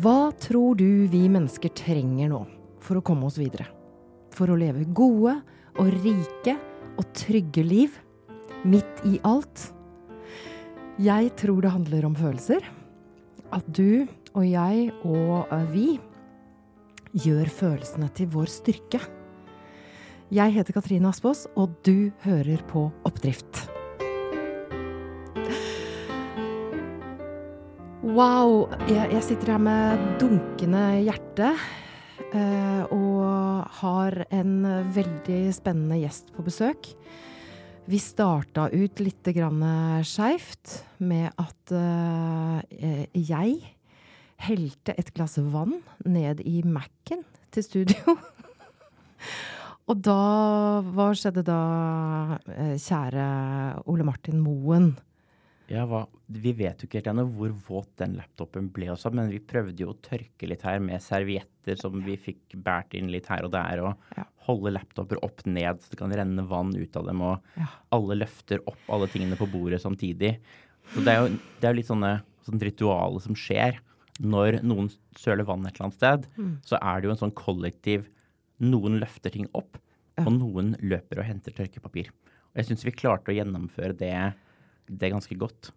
Hva tror du vi mennesker trenger nå for å komme oss videre? For å leve gode og rike og trygge liv midt i alt? Jeg tror det handler om følelser. At du og jeg og vi gjør følelsene til vår styrke. Jeg heter Katrine Aspaas, og du hører på Oppdrift. Wow. Jeg, jeg, sitter her med dunkende hjerte. Uh, og har en veldig spennende gjest på besøk. Vi starta ut litt skeivt med at uh, jeg helte et glass vann ned i Mac-en til studio. og da Hva skjedde da, uh, kjære Ole Martin Moen? Ja, hva, Vi vet jo ikke helt ennå hvor våt den laptopen ble også, men vi prøvde jo å tørke litt her med servietter som vi fikk båret inn litt her og der, og ja. holde laptoper opp ned så det kan renne vann ut av dem, og ja. alle løfter opp alle tingene på bordet samtidig. Så det er jo, det er jo litt sånne, sånn ritualer som skjer. Når noen søler vann et eller annet sted, mm. så er det jo en sånn kollektiv Noen løfter ting opp, og noen løper og henter tørkepapir. Og jeg syns vi klarte å gjennomføre det det er ganske godt.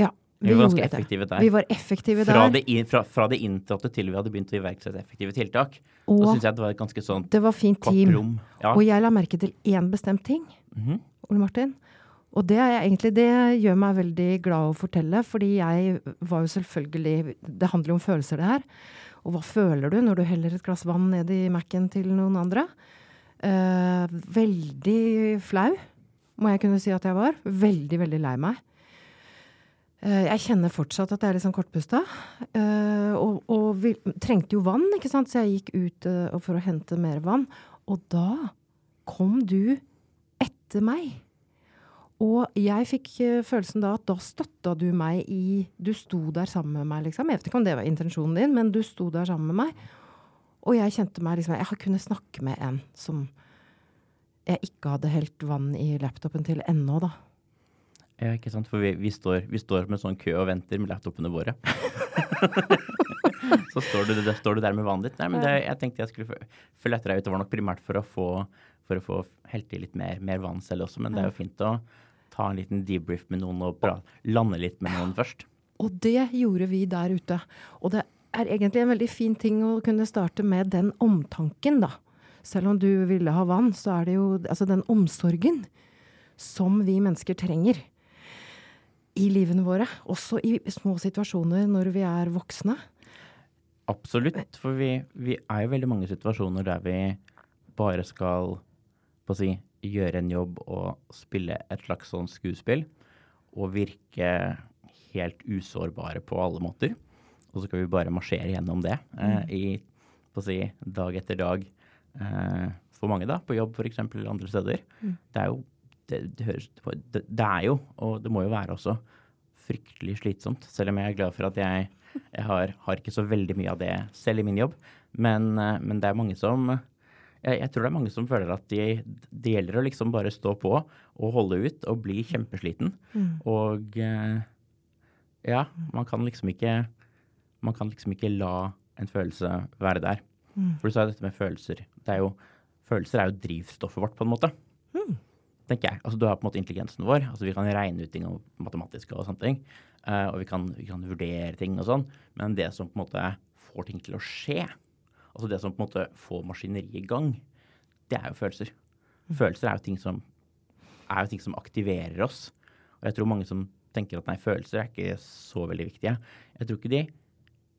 Ja. Vi, vi var ganske effektive der. Vi var effektive fra der. Det in, fra, fra, det inntrådte til vi hadde begynt å iverksette effektive tiltak. Og da syns jeg det var et ganske sånn Det var fint team. Ja. Og jeg la merke til én bestemt ting, mm -hmm. Ole Martin. Og det, er egentlig, det gjør meg veldig glad å fortelle, fordi jeg var jo selvfølgelig Det handler jo om følelser, det her. Og hva føler du når du heller et glass vann ned i Mac-en til noen andre? Uh, veldig flau må jeg kunne si at jeg var. Veldig, veldig lei meg. Eh, jeg kjenner fortsatt at jeg er litt sånn kortpusta. Eh, og, og vi trengte jo vann, ikke sant, så jeg gikk ut eh, for å hente mer vann. Og da kom du etter meg. Og jeg fikk følelsen da at da støtta du meg i Du sto der sammen med meg, liksom. Jeg vet ikke om det var intensjonen din, men du sto der sammen med meg. Og jeg kjente meg liksom Jeg har kunnet snakke med en som jeg ikke hadde helt vann i laptopen til ennå, da. Ja, ikke sant. For vi, vi, står, vi står, med sånn kø og venter med laptopene våre. så står du, står du, der med vannet ditt. Nei, men det, jeg tenkte jeg skulle følge etter deg ut. Det var nok primært for å få, for å få helt i litt mer, mer, vann selv også. Men det er jo fint å ta en liten debrief med noen og bra, lande litt med noen først. Og det gjorde vi der ute. Og det er egentlig en veldig fin ting å kunne starte med den omtanken, da selv om du ville ha vann, så er det jo altså den omsorgen som vi mennesker trenger i livene våre. Også i små situasjoner når vi er voksne. Absolutt. For vi, vi er jo veldig mange situasjoner der vi bare skal på å si, gjøre en jobb og spille et slags sånn skuespill. Og virke helt usårbare på alle måter. Og så skal vi bare marsjere gjennom det eh, mm. i på å si, dag etter dag for mange, da, på jobb f.eks. eller andre steder. Mm. Det er jo det, det, høres, det, det, er jo, og det må jo være også, fryktelig slitsomt. Selv om jeg er glad for at jeg, jeg har, har, ikke så veldig mye av det selv i min jobb. Men, eh, men det er mange som jeg, jeg, tror det er mange som føler at de, det gjelder å liksom bare stå på og holde ut og bli kjempesliten. Mm. Og eh, ja, man kan liksom ikke Man kan liksom ikke la en følelse være der. Mm. For du sa jo dette med følelser. Er jo, følelser er jo drivstoffet vårt, på en måte. Mm. Tenker jeg. Altså, du har på en måte intelligensen vår. altså Vi kan regne ut ting om matematiske og sånne ting. Uh, og vi kan, vi kan, vurdere ting og sånn. Men det som på en måte får ting til å skje, altså det som på en måte får maskineriet i gang, det er jo følelser. Mm. Følelser er jo ting som er jo ting som aktiverer oss. Og jeg tror mange som tenker at nei, følelser er ikke så veldig viktige. Jeg tror ikke de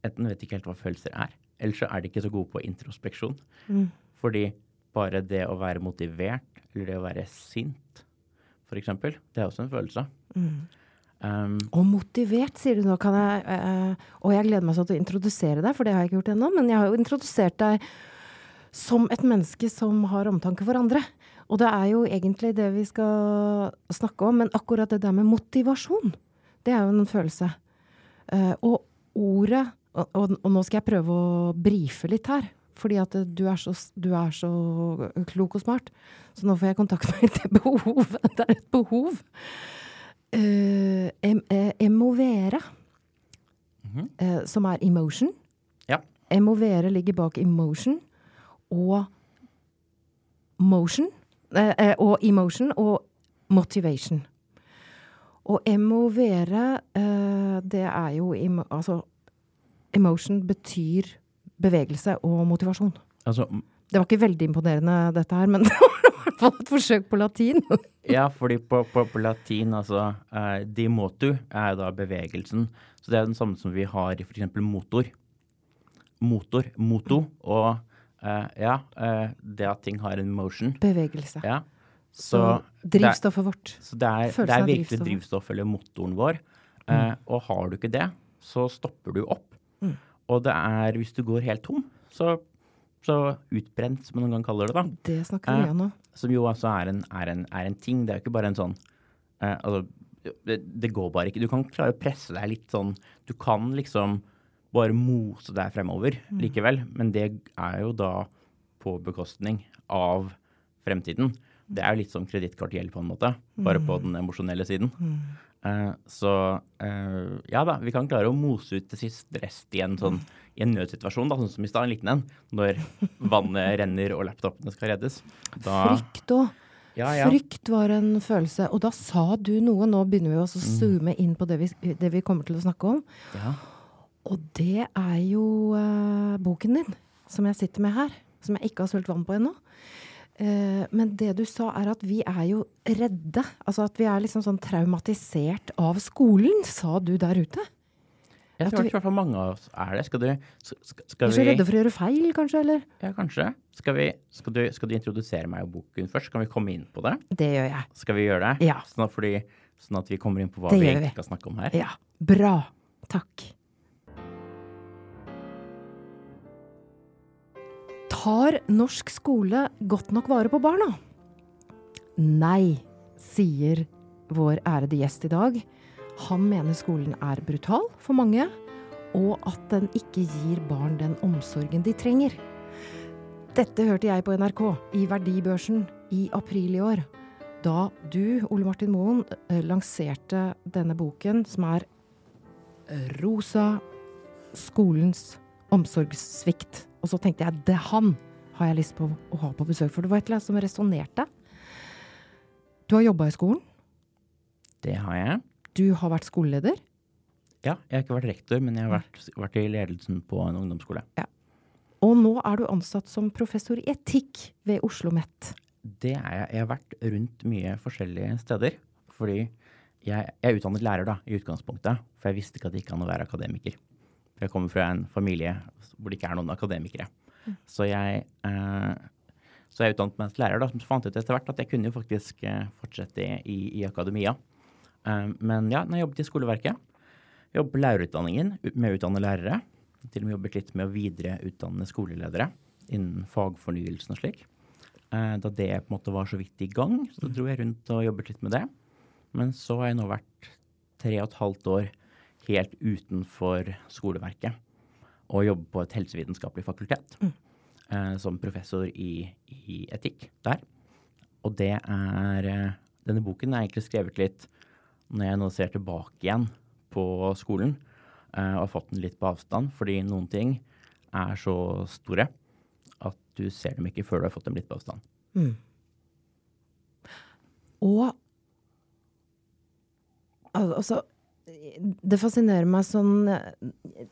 enten vet ikke helt hva følelser er, eller så er de ikke så gode på introspeksjon. Mm. Fordi bare det å være motivert, eller det å være sint, f.eks., det er også en følelse. Mm. Um, og motivert, sier du nå. Kan jeg, uh, og jeg gleder meg sånn til å introdusere deg, for det har jeg ikke gjort ennå. Men jeg har jo introdusert deg som et menneske som har omtanke for andre. Og det er jo egentlig det vi skal snakke om. Men akkurat det der med motivasjon, det er jo en følelse. Uh, og ordet og, og, og, nå skal jeg prøve å brife litt her. Fordi at du er, så, du er så klok og smart. Så nå får jeg kontakt med et behov. Det er et behov. Uh, em, eh, emovere, mm -hmm. uh, som er emotion, Emovere ligger bak emotion og motion. Uh, eh, og emotion og motivation. Og emovere, eh, det er jo Altså, emotion betyr bevegelse og motivasjon. Altså, det var ikke veldig imponerende, dette her, men det var i hvert fall et forsøk på latin. ja, fordi på, på, på latin, altså uh, De motu er da bevegelsen. Så det er den samme som vi har i f.eks. motor. Motor, moto, og uh, ja, uh, det at ting har en motion. Bevegelse. Ja. Så, så drivstoffet vårt. Så det er, det er virkelig drivstoff eller motoren vår. Mm. Og har du ikke det, så stopper du opp. Mm. Og det er, hvis du går helt tom, så, så utbrent, som man noen gang kaller det, da. Det snakker vi om nå. Som jo altså er en, er, en, er en, ting. Det er jo ikke bare en sånn eh, Altså, det, det, går bare ikke. Du kan klare å presse deg litt sånn Du kan liksom bare mose deg fremover mm. likevel, men det er jo da på bekostning av fremtiden. Det er jo litt som kredittkortgjeld, på en måte, bare på mm. den emosjonelle siden. Mm. Uh, så uh, ja da, vi kan klare å mose ut det siste rest i en, sånn, i en nødsituasjon, da, sånn som i stad, en liten en, når vannet renner og laptopene skal reddes. Da, Frykt òg. Ja, ja. Frykt var en følelse. Og da sa du noe, nå begynner vi også å mm. zoome inn på det vi, det vi, kommer til å snakke om. Ja. Og det er jo uh, boken din, som jeg sitter med her. Som jeg ikke har sølt vann på ennå. Uh, men det du sa, er at vi er jo redde. Altså at vi er liksom sånn traumatisert av skolen, sa du der ute. Jeg tror i hvert fall mange av oss er det. Skal du skal, skal vi... redde for å gjøre feil, kanskje? eller? Ja, kanskje. Skal, vi, skal, du, skal, du, introdusere meg og boken først? Kan vi komme inn på det? Det gjør jeg. Skal vi gjøre det? Ja. Sånn at, fordi, sånn at vi kommer inn på hva det vi egentlig skal snakke om her? Ja. Bra. Takk. Tar norsk skole godt nok vare på barna? Nei, sier vår ærede gjest i dag. Han mener skolen er brutal for mange, og at den ikke gir barn den omsorgen de trenger. Dette hørte jeg på NRK i Verdibørsen i april i år. Da du, Ole Martin Moen, eh, lanserte denne boken, som er Rosa skolens omsorgssvikt. Og så tenkte jeg det han har jeg lyst på å ha på besøk, for det var et eller annet som resonnerte. Du har jobba i skolen? Det har jeg. Du har vært skoleleder? Ja, jeg har ikke vært rektor, men jeg har vært, vært i ledelsen på en ungdomsskole. Ja. Og nå er du ansatt som professor i etikk ved Oslo OsloMet. Det er jeg. Jeg har vært rundt mye forskjellige steder. Fordi jeg, jeg er utdannet lærer da, i utgangspunktet, for jeg visste ikke at det gikk an å være akademiker. For jeg kommer fra en familie hvor det ikke er noen akademikere. Mm. Så jeg eh, så jeg utdannet meg til lærer, da, som fant ut etter hvert at jeg kunne faktisk eh, fortsette i, i akademia. Um, men ja, når jeg jobbet i skoleverket, jobbet lærerutdanningen med å utdanne lærere. Til og med jobbet litt med å videreutdanne skoleledere innen fagfornyelsen og slik. Da det på en måte var så vidt i gang, så dro jeg rundt og jobbet litt med det. Men så har jeg nå vært tre og et halvt år helt utenfor skoleverket og jobber på et helsevitenskapelig fakultet mm. uh, som professor i, i, etikk der. Og det er uh, Denne boken er egentlig skrevet litt når jeg nå ser tilbake igjen på skolen uh, og har fått den litt på avstand, fordi noen ting er så store at du ser dem ikke før du har fått dem litt på avstand. Mm. Og altså Det fascinerer meg sånn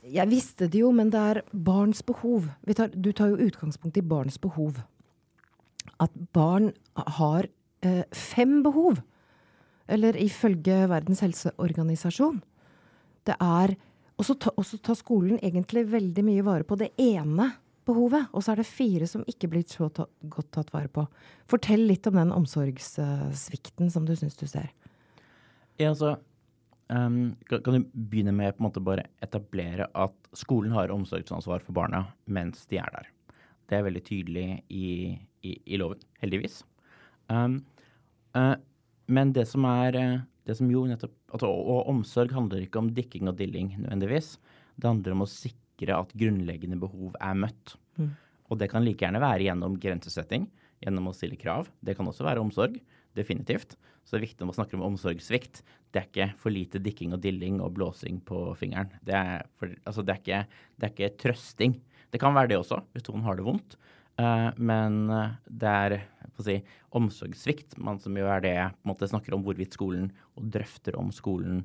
Jeg visste det jo, men det er barns behov. Tar, du tar jo utgangspunkt i barns behov. At barn har eh, fem behov. Eller ifølge Verdens helseorganisasjon. Det er Og så tar skolen egentlig veldig mye vare på det ene behovet. Og så er det fire som ikke blir så ta, godt tatt vare på. Fortell litt om den omsorgssvikten som du syns du ser. Ja, altså, um, kan, kan, du begynne med måte bare etablere at skolen har omsorgsansvar for barna mens de er der. Det er veldig tydelig i, i, i loven, heldigvis. Um, uh, men det som er eh, det som jo nettopp, altså, Og omsorg handler ikke om dikking og dilling nødvendigvis. Det handler om å sikre at grunnleggende behov er møtt. Mm. Og det kan like gjerne være gjennom grensesetting, gjennom å stille krav. Det kan også være omsorg. Definitivt. Så det er viktig når man snakker om omsorgssvikt. Det er ikke for lite dikking og dilling og blåsing på fingeren. Det er, for, altså det er, ikke, det er ikke, trøsting. Det kan være det også, hvis noen har det vondt. Uh, men det er si, omsorgssvikt, man som jo er det på en måte snakker om hvorvidt skolen og drøfter om skolen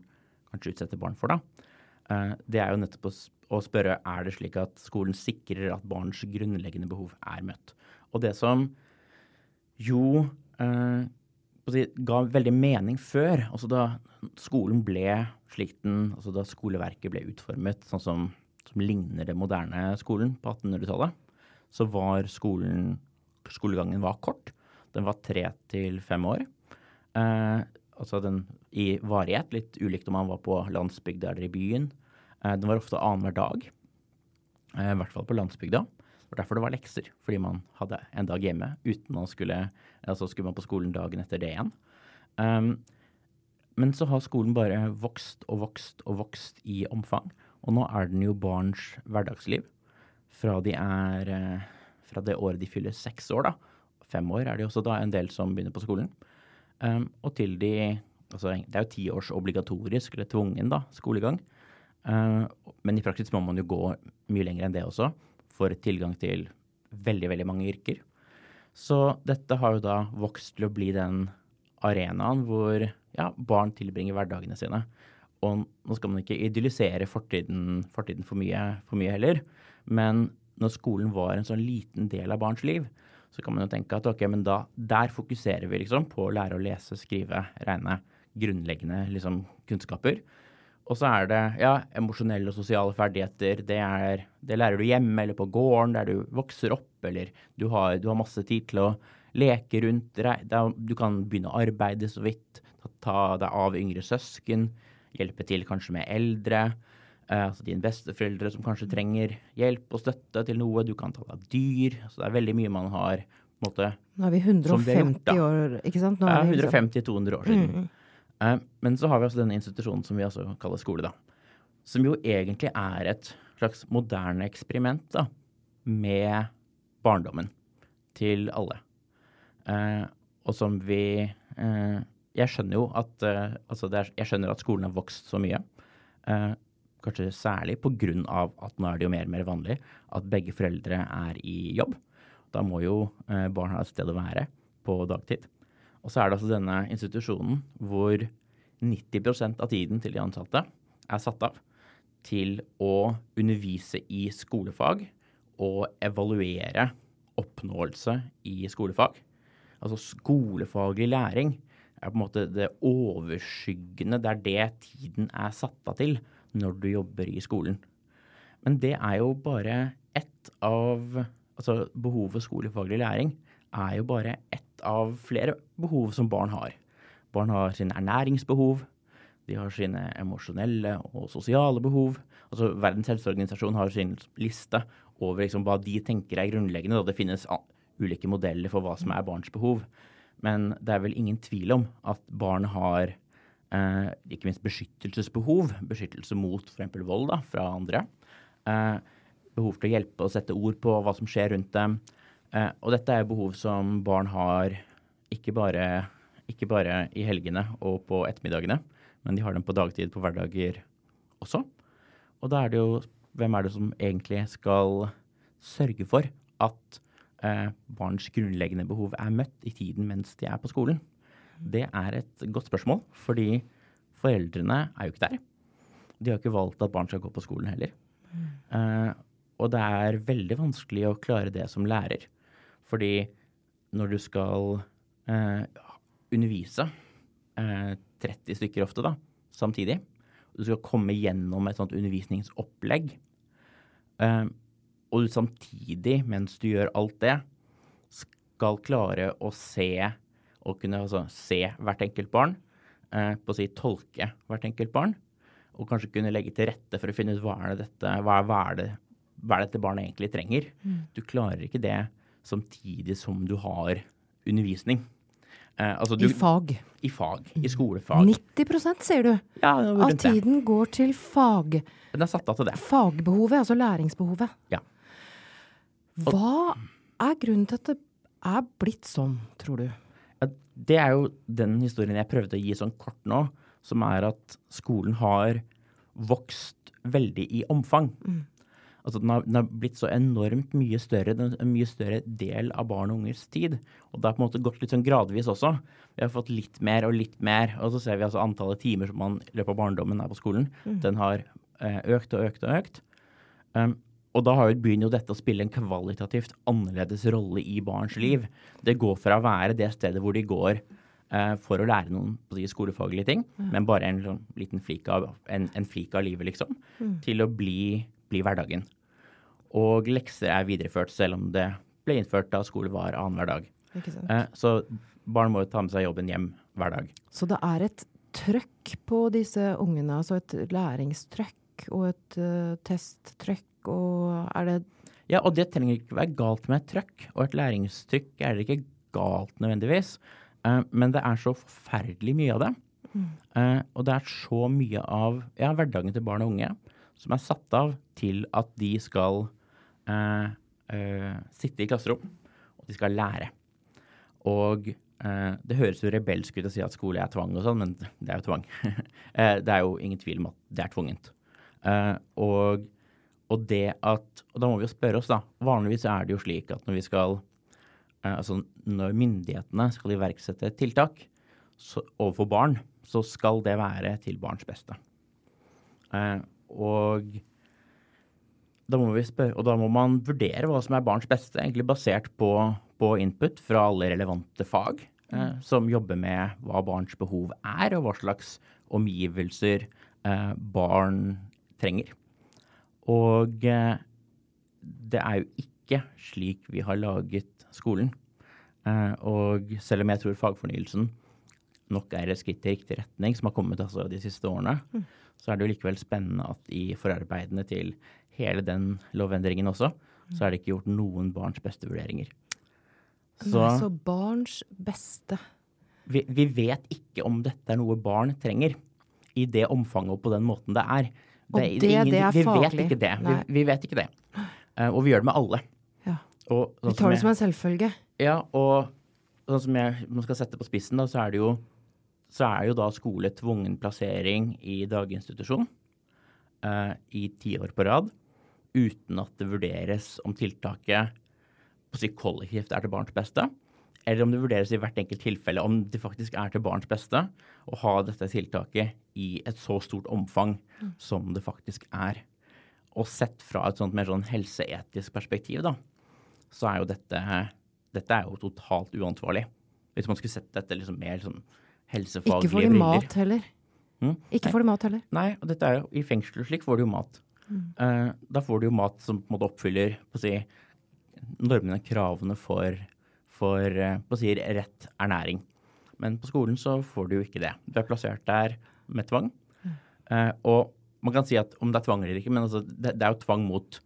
kanskje utsetter barn for. da. Uh, det er jo nettopp å spørre er det slik at skolen sikrer at barns grunnleggende behov er møtt. Og det som jo uh, ga veldig mening før. Altså da skolen ble slik den Altså da skoleverket ble utformet sånn som, som ligner det moderne skolen på 1800-tallet, så var skolen Skolegangen var kort. Den var tre til fem år. Eh, altså den i varighet, litt ulikt om man var på landsbygda eller i byen. Eh, den var ofte annenhver dag. Eh, I hvert fall på landsbygda. Det var derfor det var lekser, fordi man hadde en dag hjemme uten å skulle Altså skulle man på skolen dagen etter det igjen. Um, men så har skolen bare vokst og vokst og vokst i omfang. Og nå er den jo barns hverdagsliv. Fra de er eh, Fra det året de fyller seks år, da. Fem år er det også da en del som begynner på skolen. Um, og til de Altså det er jo ti års obligatorisk eller tvungen da, skolegang. Uh, men i praksis må man jo gå mye lenger enn det også får tilgang til veldig, veldig mange yrker. Så dette har jo da vokst til å bli den arenaen hvor ja, barn tilbringer hverdagene sine. Og nå skal man ikke idyllisere fortiden, fortiden for, mye, for, mye, heller, men når skolen var en sånn liten del av barns liv, så kan man jo tenke at ok, men da, der fokuserer vi liksom på å lære å lese, skrive, regne. Grunnleggende liksom, kunnskaper. Og så er det ja, emosjonelle og sosiale ferdigheter. Det, er, det, lærer du hjemme eller på gården der du vokser opp, eller du har, du har masse tid til å leke rundt. Du kan begynne å arbeide så vidt, ta deg av yngre søsken, hjelpe til kanskje med eldre. Eh, altså dine besteforeldre som kanskje trenger hjelp og støtte til noe. Du kan ta deg av dyr. Så det er veldig mye man har på en måte, Nå er vi 150 vi år, ikke sant? Nå ja, 150-200 år siden. Mm. Eh, men så har vi altså denne institusjonen som vi altså kaller skole, da. Som jo egentlig er et slags moderne eksperiment da, med barndommen til alle. Eh, og som vi eh, Jeg skjønner jo at altså er, Jeg skjønner at skolen har vokst så mye. kanskje særlig pga. at nå er det jo mer og mer vanlig at begge foreldre er i jobb. Da må jo barn ha et sted å være på dagtid. Og så er det altså denne institusjonen hvor 90% av tiden til de ansatte er satt av til å undervise i skolefag og evaluere oppnåelse i skolefag. Altså skolefaglig læring er på en måte det overskyggende. Det er det tiden er satt av til når du jobber i skolen. Men det er jo bare ett av Altså behovet skolefaglig læring er jo bare ett av flere behov som barn har. Barn har sine ernæringsbehov, de har sine emosjonelle og sosiale behov. Altså Verdens helseorganisasjon har sin liste over liksom hva de tenker er grunnleggende. Da Det finnes ulike modeller for hva som er barns behov. Men det er vel ingen tvil om at barn har eh, ikke minst beskyttelsesbehov. Beskyttelse mot f.eks. vold da, fra andre. Eh, behov til å hjelpe og sette ord på hva som skjer rundt dem. Eh, og dette er behov som barn har ikke bare, ikke bare i helgene og på ettermiddagene, men de har dem på dagtid på hverdager også. Og da er det jo hvem er det som egentlig skal sørge for at eh, barns grunnleggende behov er møtt i tiden mens de er på skolen? Det er et godt spørsmål, fordi foreldrene er jo ikke der. De har ikke valgt at barn skal gå på skolen heller. Mm. Eh, og det er veldig vanskelig å klare det som lærer. Fordi når du skal eh, undervise eh, 30 stykker ofte da, samtidig, og du skal komme gjennom et sånt undervisningsopplegg, eh, og du samtidig, mens du gjør alt det, skal klare å se og kunne altså, se hvert enkelt barn, eh, på å si tolke hvert enkelt barn, og kanskje kunne legge til rette for å finne ut hva er det dette, hva, hva er det, hva er dette barnet egentlig trenger. Mm. Du klarer ikke det samtidig som du har undervisning. Eh, altså du, I fag. I fag. I skolefag. 90% sier du, ja, av tiden går til fag. Den er satt av til det. Fagbehovet, altså læringsbehovet. Ja. Og, Hva er grunnen til at det er blitt sånn, tror du? Det er jo den historien jeg prøvde å gi sånn kort nå, som er at skolen har vokst veldig i omfang. Mm. Altså den har, den har, blitt så enormt mye større, en mye større del av barn og ungers tid. Og det har på en måte gått litt sånn gradvis også. Vi har fått litt mer og litt mer. Og så ser vi altså antallet timer som man i løpet av barndommen er på skolen. Mm. Den har eh, økt og økt og økt. Um, og da har jo begynner jo dette å spille en kvalitativt annerledes rolle i barns liv. Det går fra å være det stedet hvor de går eh, for å lære noen si, skolefaglige ting, mm. men bare en sånn, liten flik av, en, en flik av livet, liksom, mm. til å bli, bli, hverdagen. Og lekser er videreført, selv om det ble innført da skole var annenhver dag. Eh, så barn må jo ta med seg jobben hjem hver dag. Så det er et trøkk på disse ungene, altså et læringstrøkk og et uh, testtrøkk og er det Ja, og det trenger ikke være galt med et trøkk. Og et læringstrykk er det ikke galt nødvendigvis. Uh, men det er så forferdelig mye av det. Mm. Uh, og det er så mye av ja, hverdagen til barn og unge som er satt av til at de skal uh, sitte i klasserom, og de skal lære. Og det høres jo rebelsk ut å si at skole er tvang og sånn, men det er jo tvang. det er jo ingen tvil om at det er tvungent. og og det at Og da må vi jo spørre oss, da. Vanligvis er det jo slik at når vi skal eh, Altså når myndighetene skal iverksette tiltak så, overfor barn, så skal det være til barns beste. Eh, og da må vi spørre, og da må man vurdere hva som er barns beste, egentlig basert på, på input fra alle relevante fag eh, mm. som jobber med hva barns behov er, og hva slags omgivelser eh, barn trenger. Og eh, det er jo ikke slik vi har laget skolen. Eh, og selv om jeg tror fagfornyelsen nok er et skritt i riktig retning, som har kommet altså de siste årene, mm. så er det jo likevel spennende at i forarbeidene til hele den lovendringen også, mm. så er det ikke gjort noen barns beste vurderinger. Så, Nei, så barns beste vi, vi, vet ikke om dette er noe barn trenger i det omfanget og på den måten det er. Det, og det, ingen, det er vi faglig. Vet ikke det. Vi, vi, vet ikke det. Uh, og vi gjør det med alle. Ja. Og, sånn vi tar det som en selvfølge. Ja, og sånn som jeg man skal sette på spissen, da, så er det jo så er jo da skole tvungen plassering i daginstitusjon uh, i ti år på rad, uten at det vurderes om tiltaket på å si kollektivt er til barns beste eller om det vurderes i hvert enkelt tilfelle om det faktisk er til barns beste å ha dette tiltaket i et så stort omfang mm. som det faktisk er. Og sett fra et sånt mer sånn helseetisk perspektiv, da, så er jo dette, dette er jo totalt uansvarlig. Hvis man skulle sett dette liksom mer sånn helsefaglige Ikke får de mat heller. Mm? Ikke får de mat heller. Nei, og dette er jo, i fengsel slik får du jo mat. Mm. Uh, da får du jo mat som på en måte oppfyller på å si, normene, kravene for for eh, på å si, rett ernæring. Men på skolen så får du jo ikke det. Du er plassert der med tvang. Mm. Uh, og man kan si at om det er tvang eller ikke, men altså, det, det, er jo tvang mot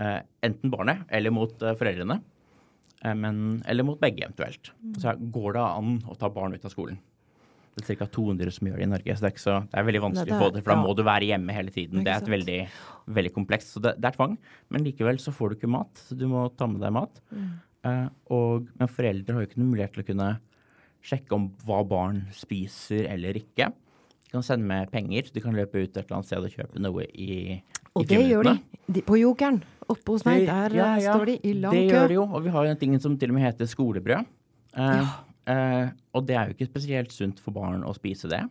enten barnet eller mot foreldrene. Men, eller mot begge, eventuelt. Mm. Så går det an å ta barn ut av skolen. Det er ca. 200 som gjør det i Norge, så det er, så, det er veldig vanskelig å få det. For da må du være hjemme hele tiden. Det er et veldig, veldig komplekst. Så det, det, er tvang. Men likevel så får du ikke mat, så du må ta med deg mat. Mm. Uh, og, men foreldre har jo ikke noen mulighet til å kunne sjekke om hva barn spiser eller ikke. De kan sende med penger, så de kan løpe ut et eller annet sted og kjøpe noe i Og det gjør de. de. På Jokeren oppe hos meg, der ja, ja, står de i lang kø. Det gjør de jo, og vi har jo en ting som til og med heter skolebrød. Uh, ja. Uh, og det er jo ikke spesielt sunt for barn å spise det.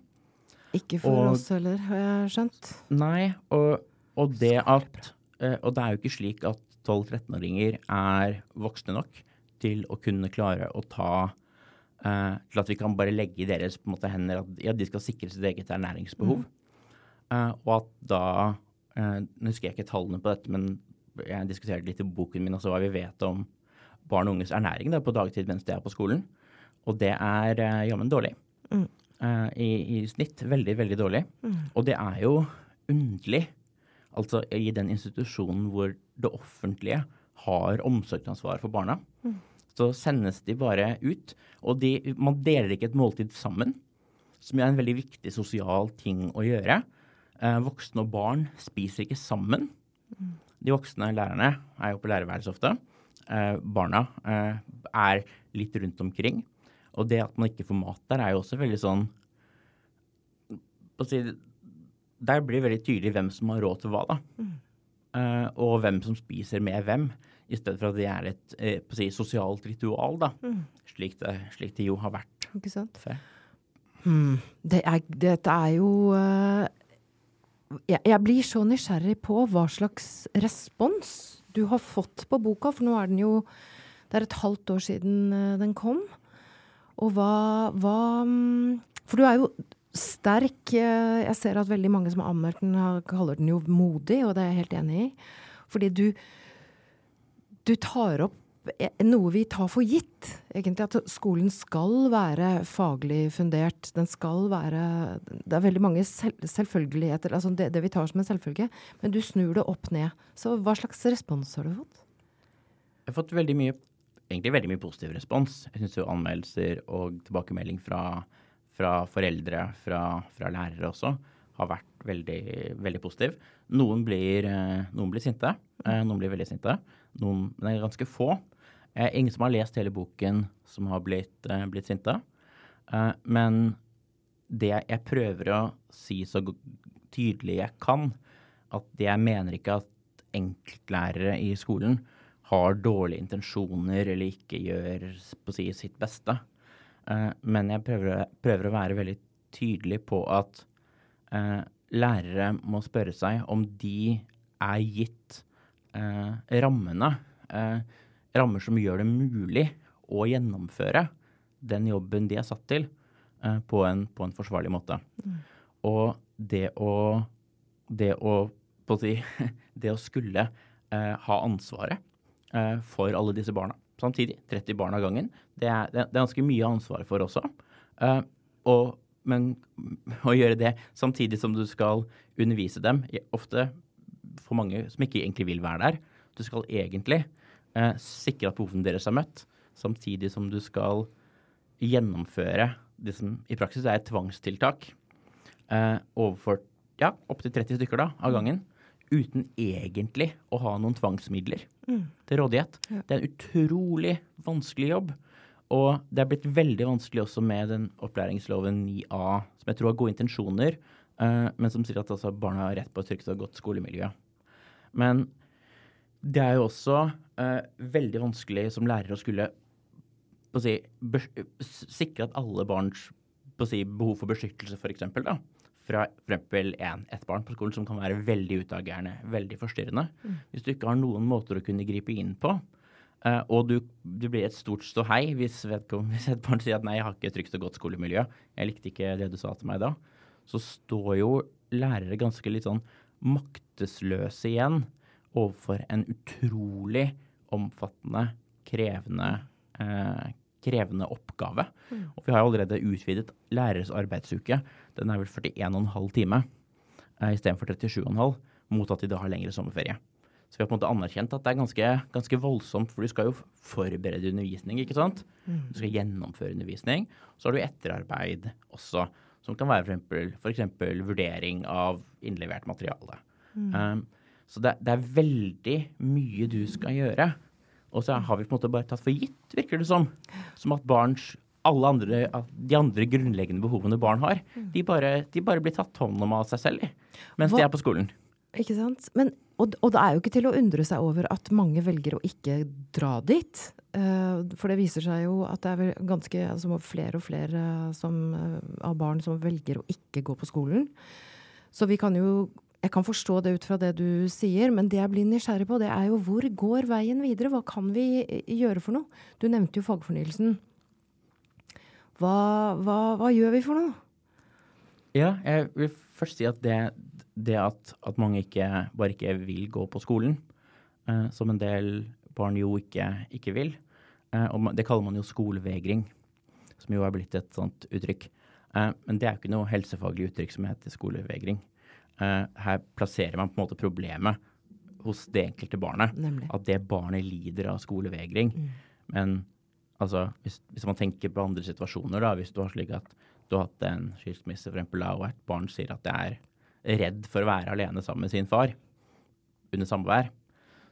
Ikke for og, oss heller, har jeg skjønt. Nei, og, og det at Og det er jo ikke slik at 12-13-åringer er voksne nok til å kunne klare å ta uh, Til at vi kan bare legge i deres måte, hender at ja, de skal sikre sitt eget ernæringsbehov. Mm. Uh, og at da uh, Nå husker jeg ikke tallene på dette, men jeg diskuterte litt i boken min også hva vi vet om barn og unges ernæring da, på dagtid mens de er på skolen. Og det er uh, jammen dårlig. Mm. I, I, snitt veldig, veldig dårlig. Mm. Og det er jo underlig Altså i den institusjonen hvor det offentlige har omsorgsansvar for barna. Mm. Så sendes de bare ut. Og de, man deler ikke et måltid sammen, som er en veldig viktig sosial ting å gjøre. Uh, voksne og barn spiser ikke sammen. Mm. De voksne lærerne er jo på lærerværelset ofte. Eh, barna eh, er litt rundt omkring. Og det at man ikke får mat der, er jo også veldig sånn si, der blir det veldig tydelig hvem som har råd til hva, da. Mm. uh, og hvem som spiser med hvem, i stedet for at det er et uh, si, sosialt ritual, da. Mm. Slik, det, slik, det, jo har vært Ikke sant? Hmm. Det er, dette er jo uh, jeg, jeg, blir så nysgjerrig på hva slags respons du har fått på boka, for nå er den jo Det er et halvt år siden den kom. Og hva, hva mm, For du er jo sterk. Eh, jeg ser at veldig mange som har anmeldt den, kaller den jo modig, og det er jeg helt enig i. Fordi du, du tar opp eh, noe vi tar for gitt, egentlig. At skolen skal være faglig fundert. Den skal være Det er veldig mange selv, selvfølgeligheter, altså det, det, vi tar som en selvfølge. Men du snur det opp ned. Så hva slags respons har du fått? Jeg har fått veldig mye, egentlig veldig mye positiv respons. Jeg syns jo anmeldelser og tilbakemelding fra fra foreldre, fra, fra lærere også, har vært veldig, veldig positiv. Noen blir, eh, noen blir sinte. Eh, noen blir veldig sinte. Noen, men det er ganske få. Eh, ingen som har lest hele boken som har blitt, blitt sinte. Men det jeg prøver å si så tydelig jeg kan, at jeg mener ikke at enkeltlærere i skolen har dårlige intensjoner eller ikke gjør si, sitt beste. Eh, men jeg prøver, prøver, å være veldig tydelig på at eh, lærere må spørre seg om de er gitt eh, rammene, rammer som gjør det mulig å gjennomføre den jobben de er satt til, på en, på, en, forsvarlig måte. Mm. Og det å, det å, si, det å skulle ha ansvaret for alle disse barna samtidig. 30 barn av gangen. Det er, det er ganske mye ansvar for også. Uh, og, men å gjøre det samtidig som du skal undervise dem, ofte for mange som ikke egentlig vil være der, du skal egentlig eh, sikre at behovene deres er møtt, samtidig som du skal gjennomføre det som i praksis er et tvangstiltak eh, overfor ja, opptil 30 stykker da, av gangen uten egentlig å ha noen tvangsmidler mm. til rådighet. Ja. Det er en utrolig vanskelig jobb. Og det er blitt veldig vanskelig også med den opplæringsloven 9a, som jeg tror har gode intensjoner, uh, men som sier at altså, barna har rett på et trygt og godt skolemiljø. Men det er jo også uh, veldig vanskelig som lærer å skulle si, sikre at alle barns si, behov for beskyttelse, f.eks., fra f.eks. ett barn på skolen som kan være veldig utagerende, veldig forstyrrende. Mm. Hvis du ikke har noen måter å kunne gripe inn på, uh, og du, du, blir et stort ståhei hvis, hvis et barn sier at 'nei, jeg har ikke et trygt og godt skolemiljø', jeg likte ikke det du sa til meg da, så står jo lærere ganske litt sånn maktesløse igjen overfor en utrolig omfattende, krevende, uh, krevende oppgave. Mm. Og vi har allerede utvidet læreres arbeidsuke. Den er vel 41,5 time eh, istedenfor 37,5, mot at de da har lengre sommerferie. Så vi har på en måte anerkjent at det er ganske, ganske voldsomt, for du skal jo forberede undervisning, ikke sant? Mm. Du skal gjennomføre undervisning. Så har du etterarbeid også, som kan være f.eks. vurdering av innlevert materiale. Mm. Um, så det, det, er veldig mye du skal gjøre. Og så har vi på en måte bare tatt for gitt, virker det som. Som at barns alle andre, de andre grunnleggende behovene barn har, mm. de bare, de bare blir tatt hånd om av seg selv mens Hva? de er på skolen. Ikke sant. Men, og, og, det er jo ikke til å undre seg over at mange velger å ikke dra dit. Uh, for det viser seg jo at det er ganske altså flere og flere som, uh, av barn som velger å ikke gå på skolen. Så vi kan jo jeg kan forstå det ut fra det du sier, men det jeg blir nysgjerrig på, det er jo hvor går veien videre? Hva kan vi gjøre for noe? Du nevnte jo fagfornyelsen. Hva, hva, hva gjør vi for noe? Ja, jeg vil først si at det, det at, at, mange ikke, bare ikke vil gå på skolen, eh, som en del barn jo ikke, ikke vil, eh, og det kaller man jo skolevegring, som jo er blitt et sånt uttrykk. Eh, men det er jo ikke noe helsefaglig uttrykk som heter skolevegring. Uh, her plasserer man på en måte problemet hos det enkelte barnet. Nemlig. At det barnet lider av skolevegring. Mm. Men altså, hvis, hvis, man tenker på andre situasjoner, da, hvis du har slik at du har hatt en skilsmisse for eksempel, og et barn sier at det er redd for å være alene sammen med sin far under samvær,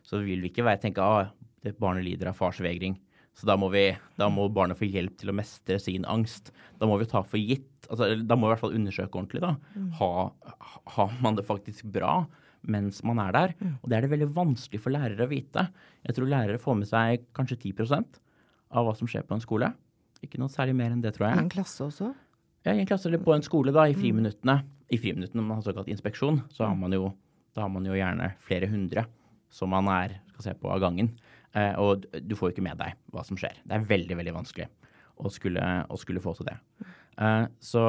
så vil vi ikke være, tenke at ah, det barnet lider av farsvegring. Så da må, vi, da må barnet få hjelp til å mestre sin angst. Da må vi ta for gitt altså, Da må vi i hvert fall undersøke ordentlig. da. Mm. Ha, har man det faktisk bra mens man er der. Mm. Og det er det veldig vanskelig for lærere å vite. Jeg tror lærere får med seg kanskje 10% av hva som skjer på en skole. Ikke noe særlig mer enn det, tror jeg. I en klasse også? Ja, i en klasse eller på en skole, da, i mm. friminuttene. I friminuttene, når man har såkalt inspeksjon, så har man jo, da har man jo gjerne flere hundre som man er, skal se på av gangen. Eh, og du får jo ikke med deg hva som skjer. Det er veldig, veldig vanskelig å skulle, å skulle få til det. Eh, så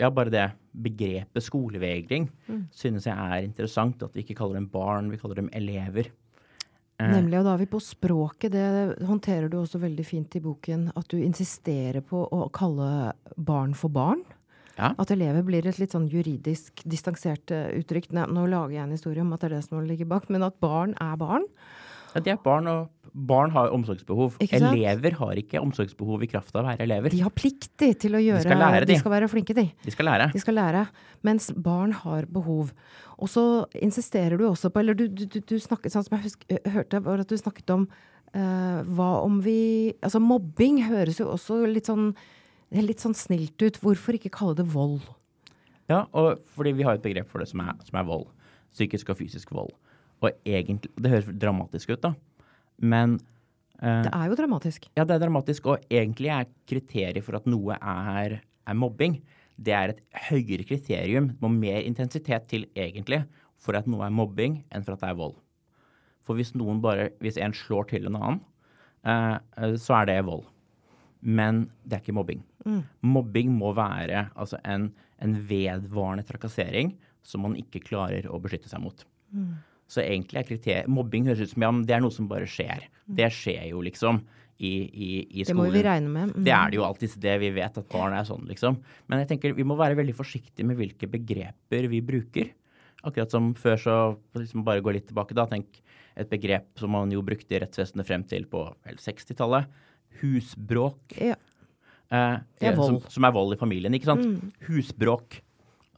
ja, bare det begrepet skolevegring mm. synes jeg er interessant. At vi ikke kaller dem barn, vi kaller dem elever. Eh. Nemlig, og da er vi på språket. Det håndterer du også veldig fint i boken. At du insisterer på å kalle barn for barn. Ja. At elever blir et litt sånn juridisk distansert uttrykk. Nå lager jeg en historie om at det er det som ligger bak, men at barn er barn. Ja, de er barn, og barn har omsorgsbehov. Elever har ikke omsorgsbehov i kraft av å være elever. De har plikt til å gjøre De skal lære, de. de skal være flinke, de. De skal lære. De skal lære. Mens barn har behov. Og så insisterer du også på Eller du, du, du, snakket, sånn som jeg husk, eh, hørte, var at du snakket om uh, hva om vi Altså mobbing høres jo også litt sånn, litt sånn snilt ut. Hvorfor ikke kalle det vold? Ja, og fordi vi har et begrep for det som er, som er vold. Psykisk og fysisk vold. Og egentlig Det høres dramatisk ut, da. Men uh, Det er jo dramatisk. Ja, det er dramatisk. Og egentlig er kriteriet for at noe er, er mobbing, det er et høyere kriterium. Det må mer intensitet til, egentlig, for at noe er mobbing, enn for at det er vold. For hvis noen bare Hvis en slår til en annen, uh, så er det vold. Men det er ikke mobbing. Mm. Mobbing må være altså en, en, vedvarende trakassering som man ikke klarer å beskytte seg mot. Mm. Så egentlig er kriteriet Mobbing høres ut som ja, det er noe som bare skjer. Det skjer jo, liksom. I, i, i skolen. Det må vi regne med. Mm. Det er det jo alltid det. Vi vet at barn er sånn, liksom. Men jeg tenker vi må være veldig forsiktige med hvilke begreper vi bruker. Akkurat som før, så liksom bare gå litt tilbake, da. Tenk et begrep som man jo brukte i rettsvesenet frem til på 60-tallet. Husbråk. Ja. Eh. Som, som, er vold i familien, ikke sant. Mm. Husbråk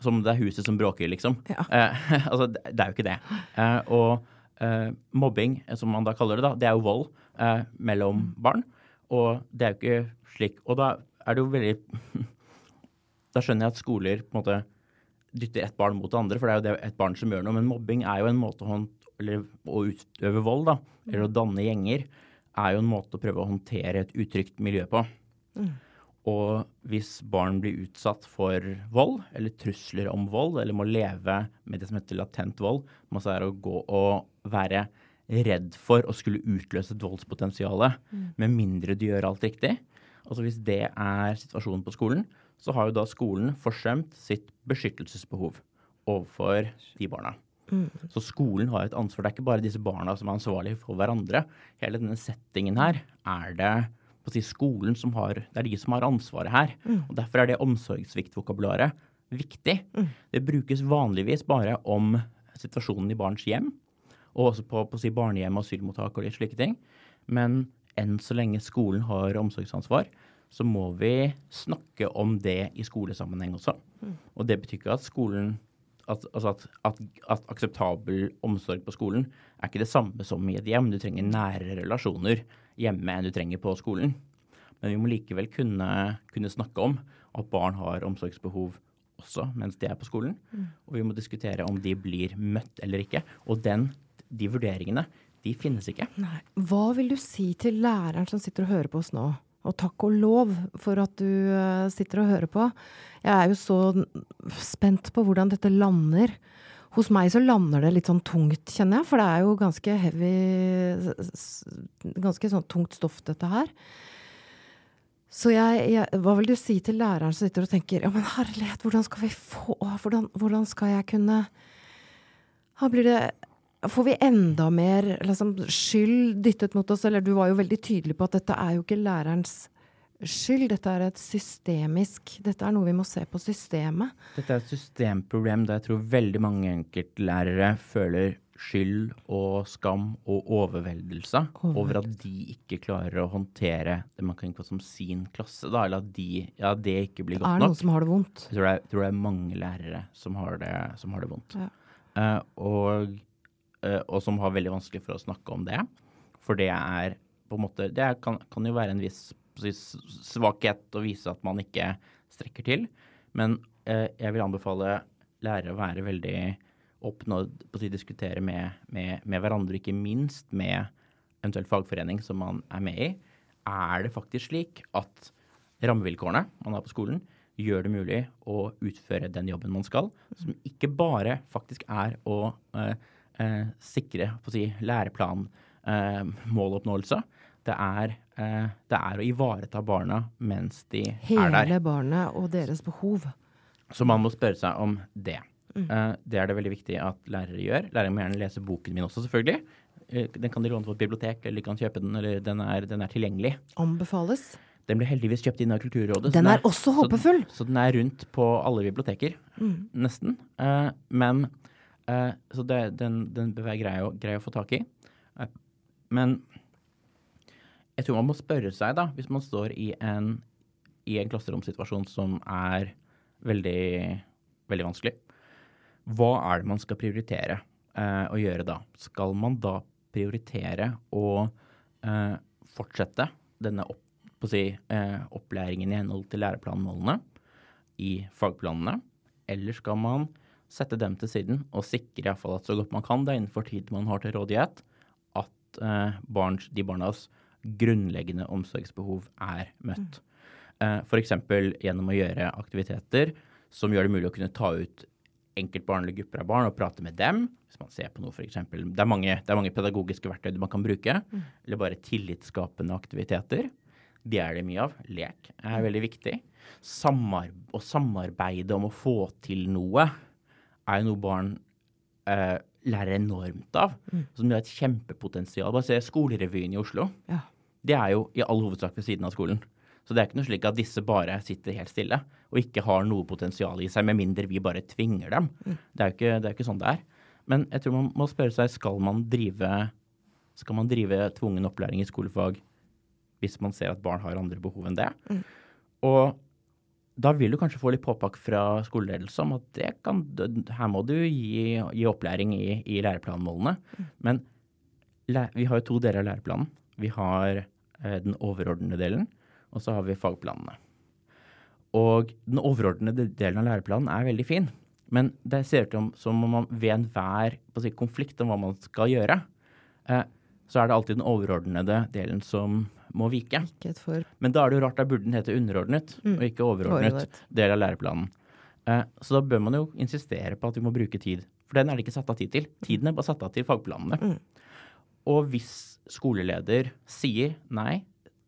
som det er huset som bråker, liksom. Ja. Eh, altså, det, er jo ikke det. Eh, og eh, mobbing, som man da kaller det, da, det er jo vold eh, mellom mm. barn. Og det er jo ikke slik Og da er det jo veldig Da skjønner jeg at skoler på en måte dytter et barn mot det andre, for det er jo det et barn som gjør noe. Men mobbing er jo en måte å, eller, å utøve vold, da, eller å danne gjenger, er jo en måte å prøve å håndtere et utrygt miljø på. Mm. Og hvis barn blir utsatt for vold, eller trusler om vold, eller må leve med det som heter latent vold, så er å gå og være redd for å skulle utløse et voldspotensial, mm. med mindre du gjør alt riktig. Altså Hvis det er situasjonen på skolen, så har jo da skolen forsømt sitt beskyttelsesbehov overfor de barna. Mm. Så skolen har et ansvar. Det er ikke bare disse barna som er ansvarlige for hverandre. Hele denne settingen her er det si, skolen som har Det er de som har ansvaret her. Mm. og Derfor er det omsorgssviktvokabularet viktig. Mm. Det brukes vanligvis bare om situasjonen i barns hjem, og også på, på si, barnehjem asylmottak og litt slike ting. Men enn så lenge skolen har omsorgsansvar, så må vi snakke om det i skolesammenheng også. Mm. Og det betyr ikke at skolen at, altså at, at, at, akseptabel omsorg på skolen er ikke det samme som i et hjem. Du trenger nære relasjoner hjemme enn du trenger på skolen. Men vi må likevel kunne, kunne snakke om at barn har omsorgsbehov også mens de er på skolen. Mm. Og vi må diskutere om de blir møtt eller ikke. Og den, de vurderingene, de finnes ikke. Nei. Hva vil du si til læreren som sitter og hører på oss nå? Og takk og lov for at du uh, sitter og hører på. Jeg er jo så spent på hvordan dette lander. Hos meg så lander det litt sånn tungt, kjenner jeg. For det er jo ganske heavy Ganske sånn tungt stoff, dette her. Så jeg, jeg, Hva vil du si til læreren som sitter og tenker Ja, men herlighet, hvordan skal vi få Hvordan, hvordan skal jeg kunne ha, Blir det Får vi enda mer liksom, skyld dyttet mot oss? Eller du var jo veldig tydelig på at dette er jo ikke lærerens skyld. Dette er et systemisk Dette er noe vi må se på systemet. Dette er et systemproblem der jeg tror veldig mange enkeltlærere føler skyld og skam og overveldelse over at de ikke klarer å håndtere det man kan kalle som sin klasse. Da, eller at de, ja, det ikke blir godt nok. Det Er noen noen som har det vondt? Jeg tror det tror det er mange lærere som har det, som har det vondt. Ja. Uh, og, uh, og, som har veldig vanskelig for å snakke om det. For det er på en måte Det kan, kan jo være en viss svakhet å vise at man ikke strekker til. Men eh, jeg vil anbefale lærere å være veldig oppnådd på å si, diskutere med, med, med, hverandre, ikke minst med eventuelt fagforening som man er med i, er det faktisk slik at rammevilkårene man har på skolen, gjør det mulig å utføre den jobben man skal, som ikke bare faktisk er å eh, eh, sikre på å si, læreplanmåloppnåelse. Eh, det er, eh, det er å ivareta barna mens de Hele er der. Hele barnet og deres behov. Så man må spørre seg om det. Mm. Uh, det er det veldig viktig at lærere gjør. Lærere må gjerne lese boken min også, selvfølgelig. Uh, den kan de låne på et bibliotek, eller de kan kjøpe den, eller den er, den er tilgjengelig. Anbefales. Den ble heldigvis kjøpt inn av Kulturrådet. Den er, er også håpefull! Så, så, den er rundt på alle biblioteker, mm. nesten. Uh, men Så det, den, den bør være grei å, grei å få tak i. men jeg tror man må spørre seg, da, hvis man står i en, i en klasseromsituasjon som er veldig, veldig vanskelig. Hva er det man skal prioritere eh, å gjøre da? Skal man da prioritere å eh, fortsette denne opp, si, eh, opplæringen i henhold til læreplanmålene i fagplanene, eller skal man sette dem til siden og sikre i fall at så godt man kan, det innenfor tid man har til rådighet, at eh, barns, de barnas grunnleggende omsorgsbehov er møtt. Uh, F.eks. gjennom å gjøre aktiviteter som gjør det mulig å kunne ta ut enkeltbarn eller grupper av barn og prate med dem. Hvis man ser på noe, for eksempel. Det er mange, det er mange pedagogiske verktøy man kan bruke. Mm. Eller bare tillitsskapende aktiviteter. Det er det mye av. Lek er veldig viktig. Samar å samarbeide om å få til noe er jo noe barn eh, lærer enormt av. Mm. Som har et kjempepotensial. Bare se Skolerevyen i Oslo. Ja. Det er jo i all hovedsak ved siden av skolen. Så det er ikke noe slik at disse bare sitter helt stille og ikke har noe potensial i seg, med mindre vi bare tvinger dem. Mm. Det er jo ikke, det er ikke sånn det er. Men jeg tror man må spørre seg skal man drive, skal man drive tvungen opplæring i skolefag hvis man ser at barn har andre behov enn det. Mm. Og da vil du kanskje få litt påpakk fra skoleledelse om at kan, her må du gi, gi opplæring i, i læreplanmålene. Mm. Men vi har jo to deler av læreplanen. Vi har eh, den overordnede delen, og så har vi fagplanene. Og den overordnede delen av læreplanen er veldig fin. Men det ser ut som om man ved enhver si, konflikt om hva man skal gjøre, eh, så er det alltid den overordnede delen som må vike. Men da er det jo rart, da burde den hete underordnet, mm. og ikke overordnet del av læreplanen. Eh, så da bør man jo insistere på at vi må bruke tid. For den er det ikke satt av tid til. Tiden er bare satt av til fagplanene. Mm. Og hvis skoleleder sier nei,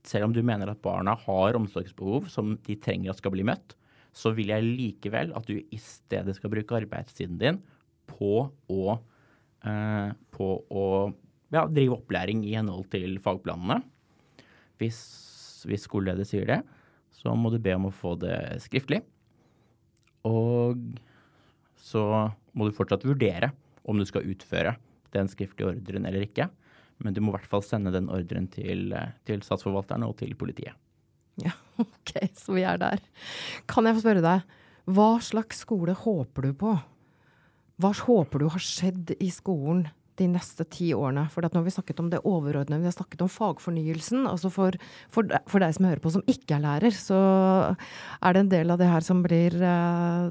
selv om du mener at barna har omsorgsbehov som de trenger at skal bli møtt, så vil jeg likevel at du i stedet skal bruke arbeidstiden din på å, eh, på å ja, drive opplæring i henhold til fagplanene. Hvis, hvis skoleleder sier det, så må du be om å få det skriftlig. Og så må du fortsatt vurdere om du skal utføre den skriftlige ordren eller ikke. Men du må i hvert fall sende den ordren til, eh, til statsforvalterne og til politiet. Ja, OK, så vi er der. Kan jeg få spørre deg, hva slags skole håper du på? Hva håper du har skjedd i skolen de neste ti årene? For nå har vi snakket om det overordnede, vi har snakket om fagfornyelsen. altså for, for, for, deg som hører på som ikke er lærer, så er det en del av det her som blir uh,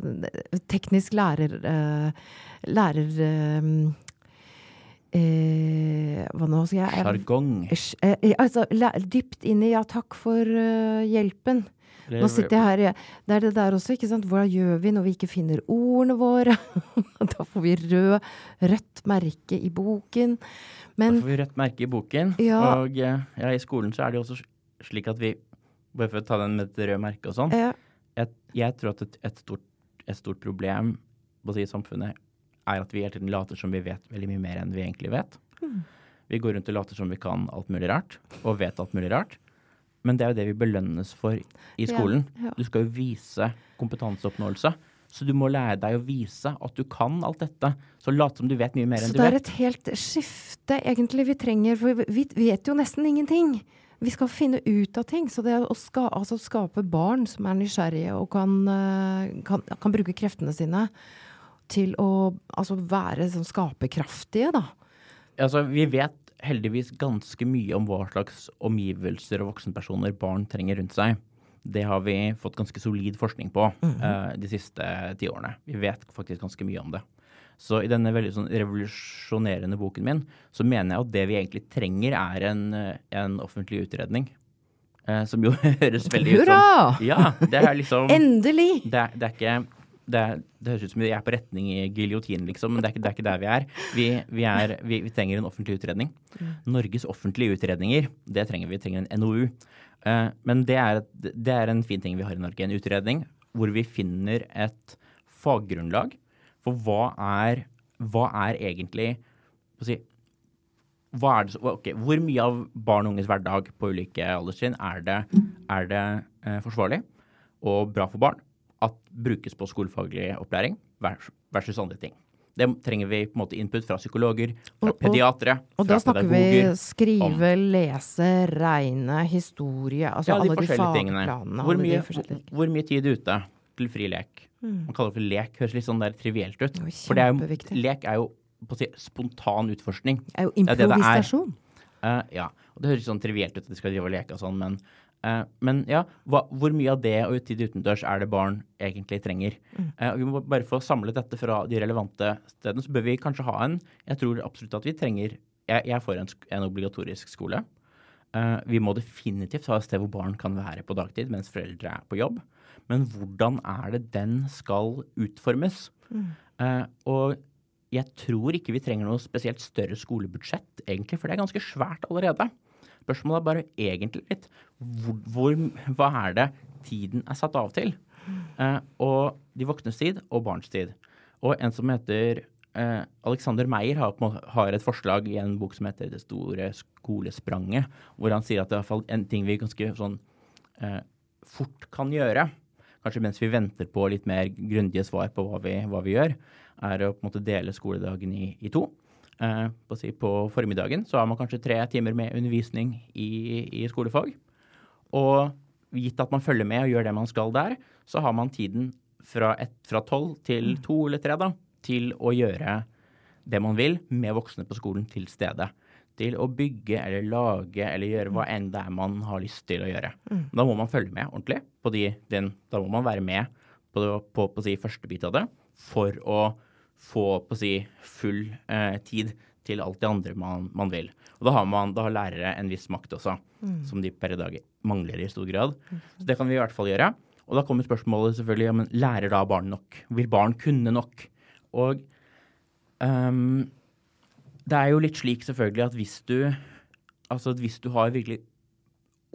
teknisk lærer... Uh, lærer uh, Eh, hva nå skal jeg Sjargong. Eh, eh, altså, dypt inn i ja, takk for uh, hjelpen. Nå sitter jeg her Det er det der også, ikke sant. Hva gjør vi når vi ikke finner ordene våre? da får vi rød, rødt merke i boken. Men, da får vi rødt merke i boken. Ja, og ja, i skolen så er det jo også slik at vi Bare for å ta den med et rød merke og sånn. Ja. Jeg, jeg, tror at et, et, stort, et stort problem si, i samfunnet er at vi hele tiden later som vi vet veldig mye mer enn vi egentlig vet. Mm. Vi går rundt og later som vi kan alt mulig rart, og vet alt mulig rart. Men det er jo det vi belønnes for i skolen. Ja, ja. Du skal jo vise kompetanseoppnåelse. Så du må lære deg å vise at du kan alt dette. Så lat som du vet mye mer enn du vet. Så det er et helt skifte egentlig vi trenger, for vi vet jo nesten ingenting. Vi skal finne ut av ting. Så det å ska, altså skape barn som er nysgjerrige og kan, eh, kan, kan bruke kreftene sine til å altså, være sånn skaperkraftige, da? Altså, vi vet heldigvis ganske mye om hva slags omgivelser og voksenpersoner barn trenger rundt seg. Det har vi fått ganske solid forskning på mm -hmm. uh, de siste ti årene. Vi vet faktisk ganske mye om det. Så i denne veldig sånn revolusjonerende boken min, så mener jeg at det vi egentlig trenger, er en, en offentlig utredning. Uh, som jo høres veldig Hurra! ut som Hurra! Ja, det er liksom Endelig! Det, det er ikke det, det, høres ut som vi er på retning i giljotin, liksom, men det er, ikke, det er ikke, der vi er. Vi, vi, er vi, vi, trenger en offentlig utredning. Mm. Norges offentlige utredninger, det trenger vi. Vi trenger en NOU. Uh, eh, men det er, det er, en fin ting vi har i Norge. En utredning hvor vi finner et faggrunnlag for hva er, hva er egentlig si, er det, okay, Hvor mye av barn og unges hverdag på ulike alderstrinn er det, er det uh, forsvarlig og bra for barn at brukes på skolefaglig opplæring versus andre ting? Det trenger vi på en måte input fra psykologer, fra pediatere, og, pedagoger. og da snakker vi skrive, om. lese, regne, historie Altså ja, alle de fagplanene. Hvor mye, hvor mye tid ute til fri lek? Mm. Man kaller det for lek. Høres litt sånn der trivielt ut. For det er jo, lek er jo si, spontan utforskning. Det er jo improvisasjon. Det det er. Uh, ja. Og det høres sånn trivielt ut at de skal drive og leke og sånn, men Uh, men ja, hva, hvor mye av det og tid utendørs er det barn egentlig trenger? Mm. Uh, vi må bare få samlet dette fra de relevante stedene. Så bør vi kanskje ha en Jeg tror absolutt at vi trenger Jeg, jeg får en, en obligatorisk skole. Uh, vi må definitivt ha et sted hvor barn kan være på dagtid mens foreldre er på jobb. Men hvordan er det den skal utformes? Mm. og jeg tror ikke vi trenger noe spesielt større skolebudsjett, egentlig, for det er ganske svært allerede. Spørsmålet er bare egentlig litt hvor, hvor, Hva er det tiden er satt av til? Eh, og de voksnes tid og barns tid. Og en som heter eh, Alexander Meyer har, har, et forslag i en bok som heter Det store skolespranget, hvor han sier at det er en ting vi ganske sånn eh, fort kan gjøre, kanskje mens vi venter på litt mer grundige svar på hva vi, hva vi gjør, er å på en måte dele skoledagen i, i to. Eh, på, si, på, formiddagen så har man kanskje tre timer med undervisning i, i skolefag. Og gitt at man følger med og gjør det man skal der, så har man tiden fra tolv til mm. to eller tre da, til å gjøre det man vil med voksne på skolen til stede. Til å bygge eller lage eller gjøre hva enn det er man har lyst til å gjøre. Mm. Da må man følge med ordentlig. på de, den, Da må man være med på, på, på si, første bit av det for å få på å si, full eh, tid til alt det andre man, man vil. Og da har, man, da har lærere en viss makt også, mm. som de per i dag mangler i stor grad. Mm. Så det kan vi i hvert fall gjøre. Og da kommer spørsmålet selvfølgelig ja, men lærer da barn nok? Vil barn kunne nok? Og um, det er jo litt slik selvfølgelig at hvis du altså hvis du har virkelig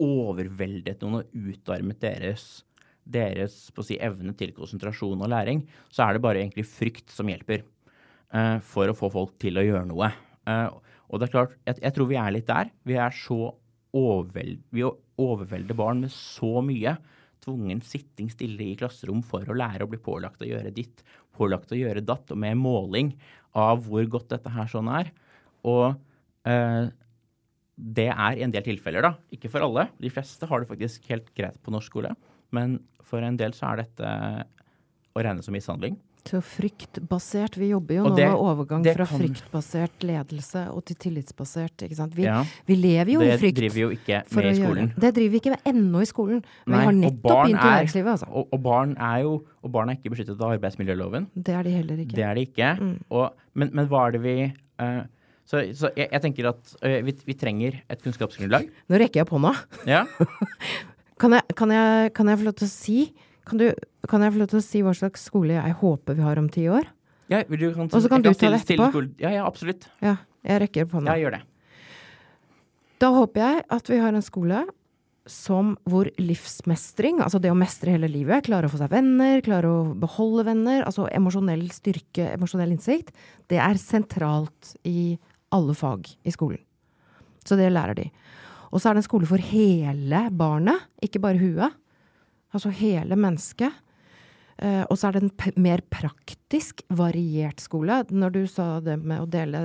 overveldet noen og utarmet deres deres si, evne til konsentrasjon og læring, så er det bare egentlig frykt som hjelper uh, for å få folk til å gjøre noe. Uh, og det er klart, jeg, jeg, tror vi er litt der. Vi er så overveld, vi overvelder barn med så mye. Tvungen sitting stille i klasserom for å lære å bli pålagt å gjøre ditt, pålagt å gjøre datt, og med måling av hvor godt dette her sånn er. Og uh, det er i en del tilfeller, da. Ikke for alle. De fleste har det faktisk helt greit på norsk skole. Men for en del så er dette å regne som mishandling. Så fryktbasert. Vi jobber jo nå det, med overgang fra kan... fryktbasert ledelse og til tillitsbasert. ikke sant? Vi, ja, vi lever jo i frykt. Det driver vi jo ikke med i skolen. Det driver vi ikke med ennå i skolen. Men Nei, vi har nettopp begynt i næringslivet. altså. Og, og, barn er jo og barn er ikke beskyttet av arbeidsmiljøloven. Det er de heller ikke. Det er de ikke. Mm. Og, men, men, hva er det vi uh, så, så jeg, jeg, tenker at uh, vi, vi, trenger et kunnskapsgrunnlag. Nå rekker jeg opp hånda. Ja. Kan jeg, kan, jeg, kan jeg, få lov til å si kan, du, kan, jeg få lov til å si hva slags skole jeg håper vi har om ti år? Ja, du kan, Og så kan du ta det etterpå. Ja, ja, absolutt. Ja, jeg rekker på hånda. Ja, gjør det. Da håper jeg at vi har en skole som hvor livsmestring, altså det å mestre hele livet, klare å få seg venner, klare å beholde venner, altså emosjonell styrke, emosjonell innsikt, det er sentralt i alle fag i skolen. Så det lærer de. Og så er det en skole for hele barnet, ikke bare huet. Altså hele mennesket. Uh, og så er det en mer praktisk, variert skole. Når du sa det med å dele,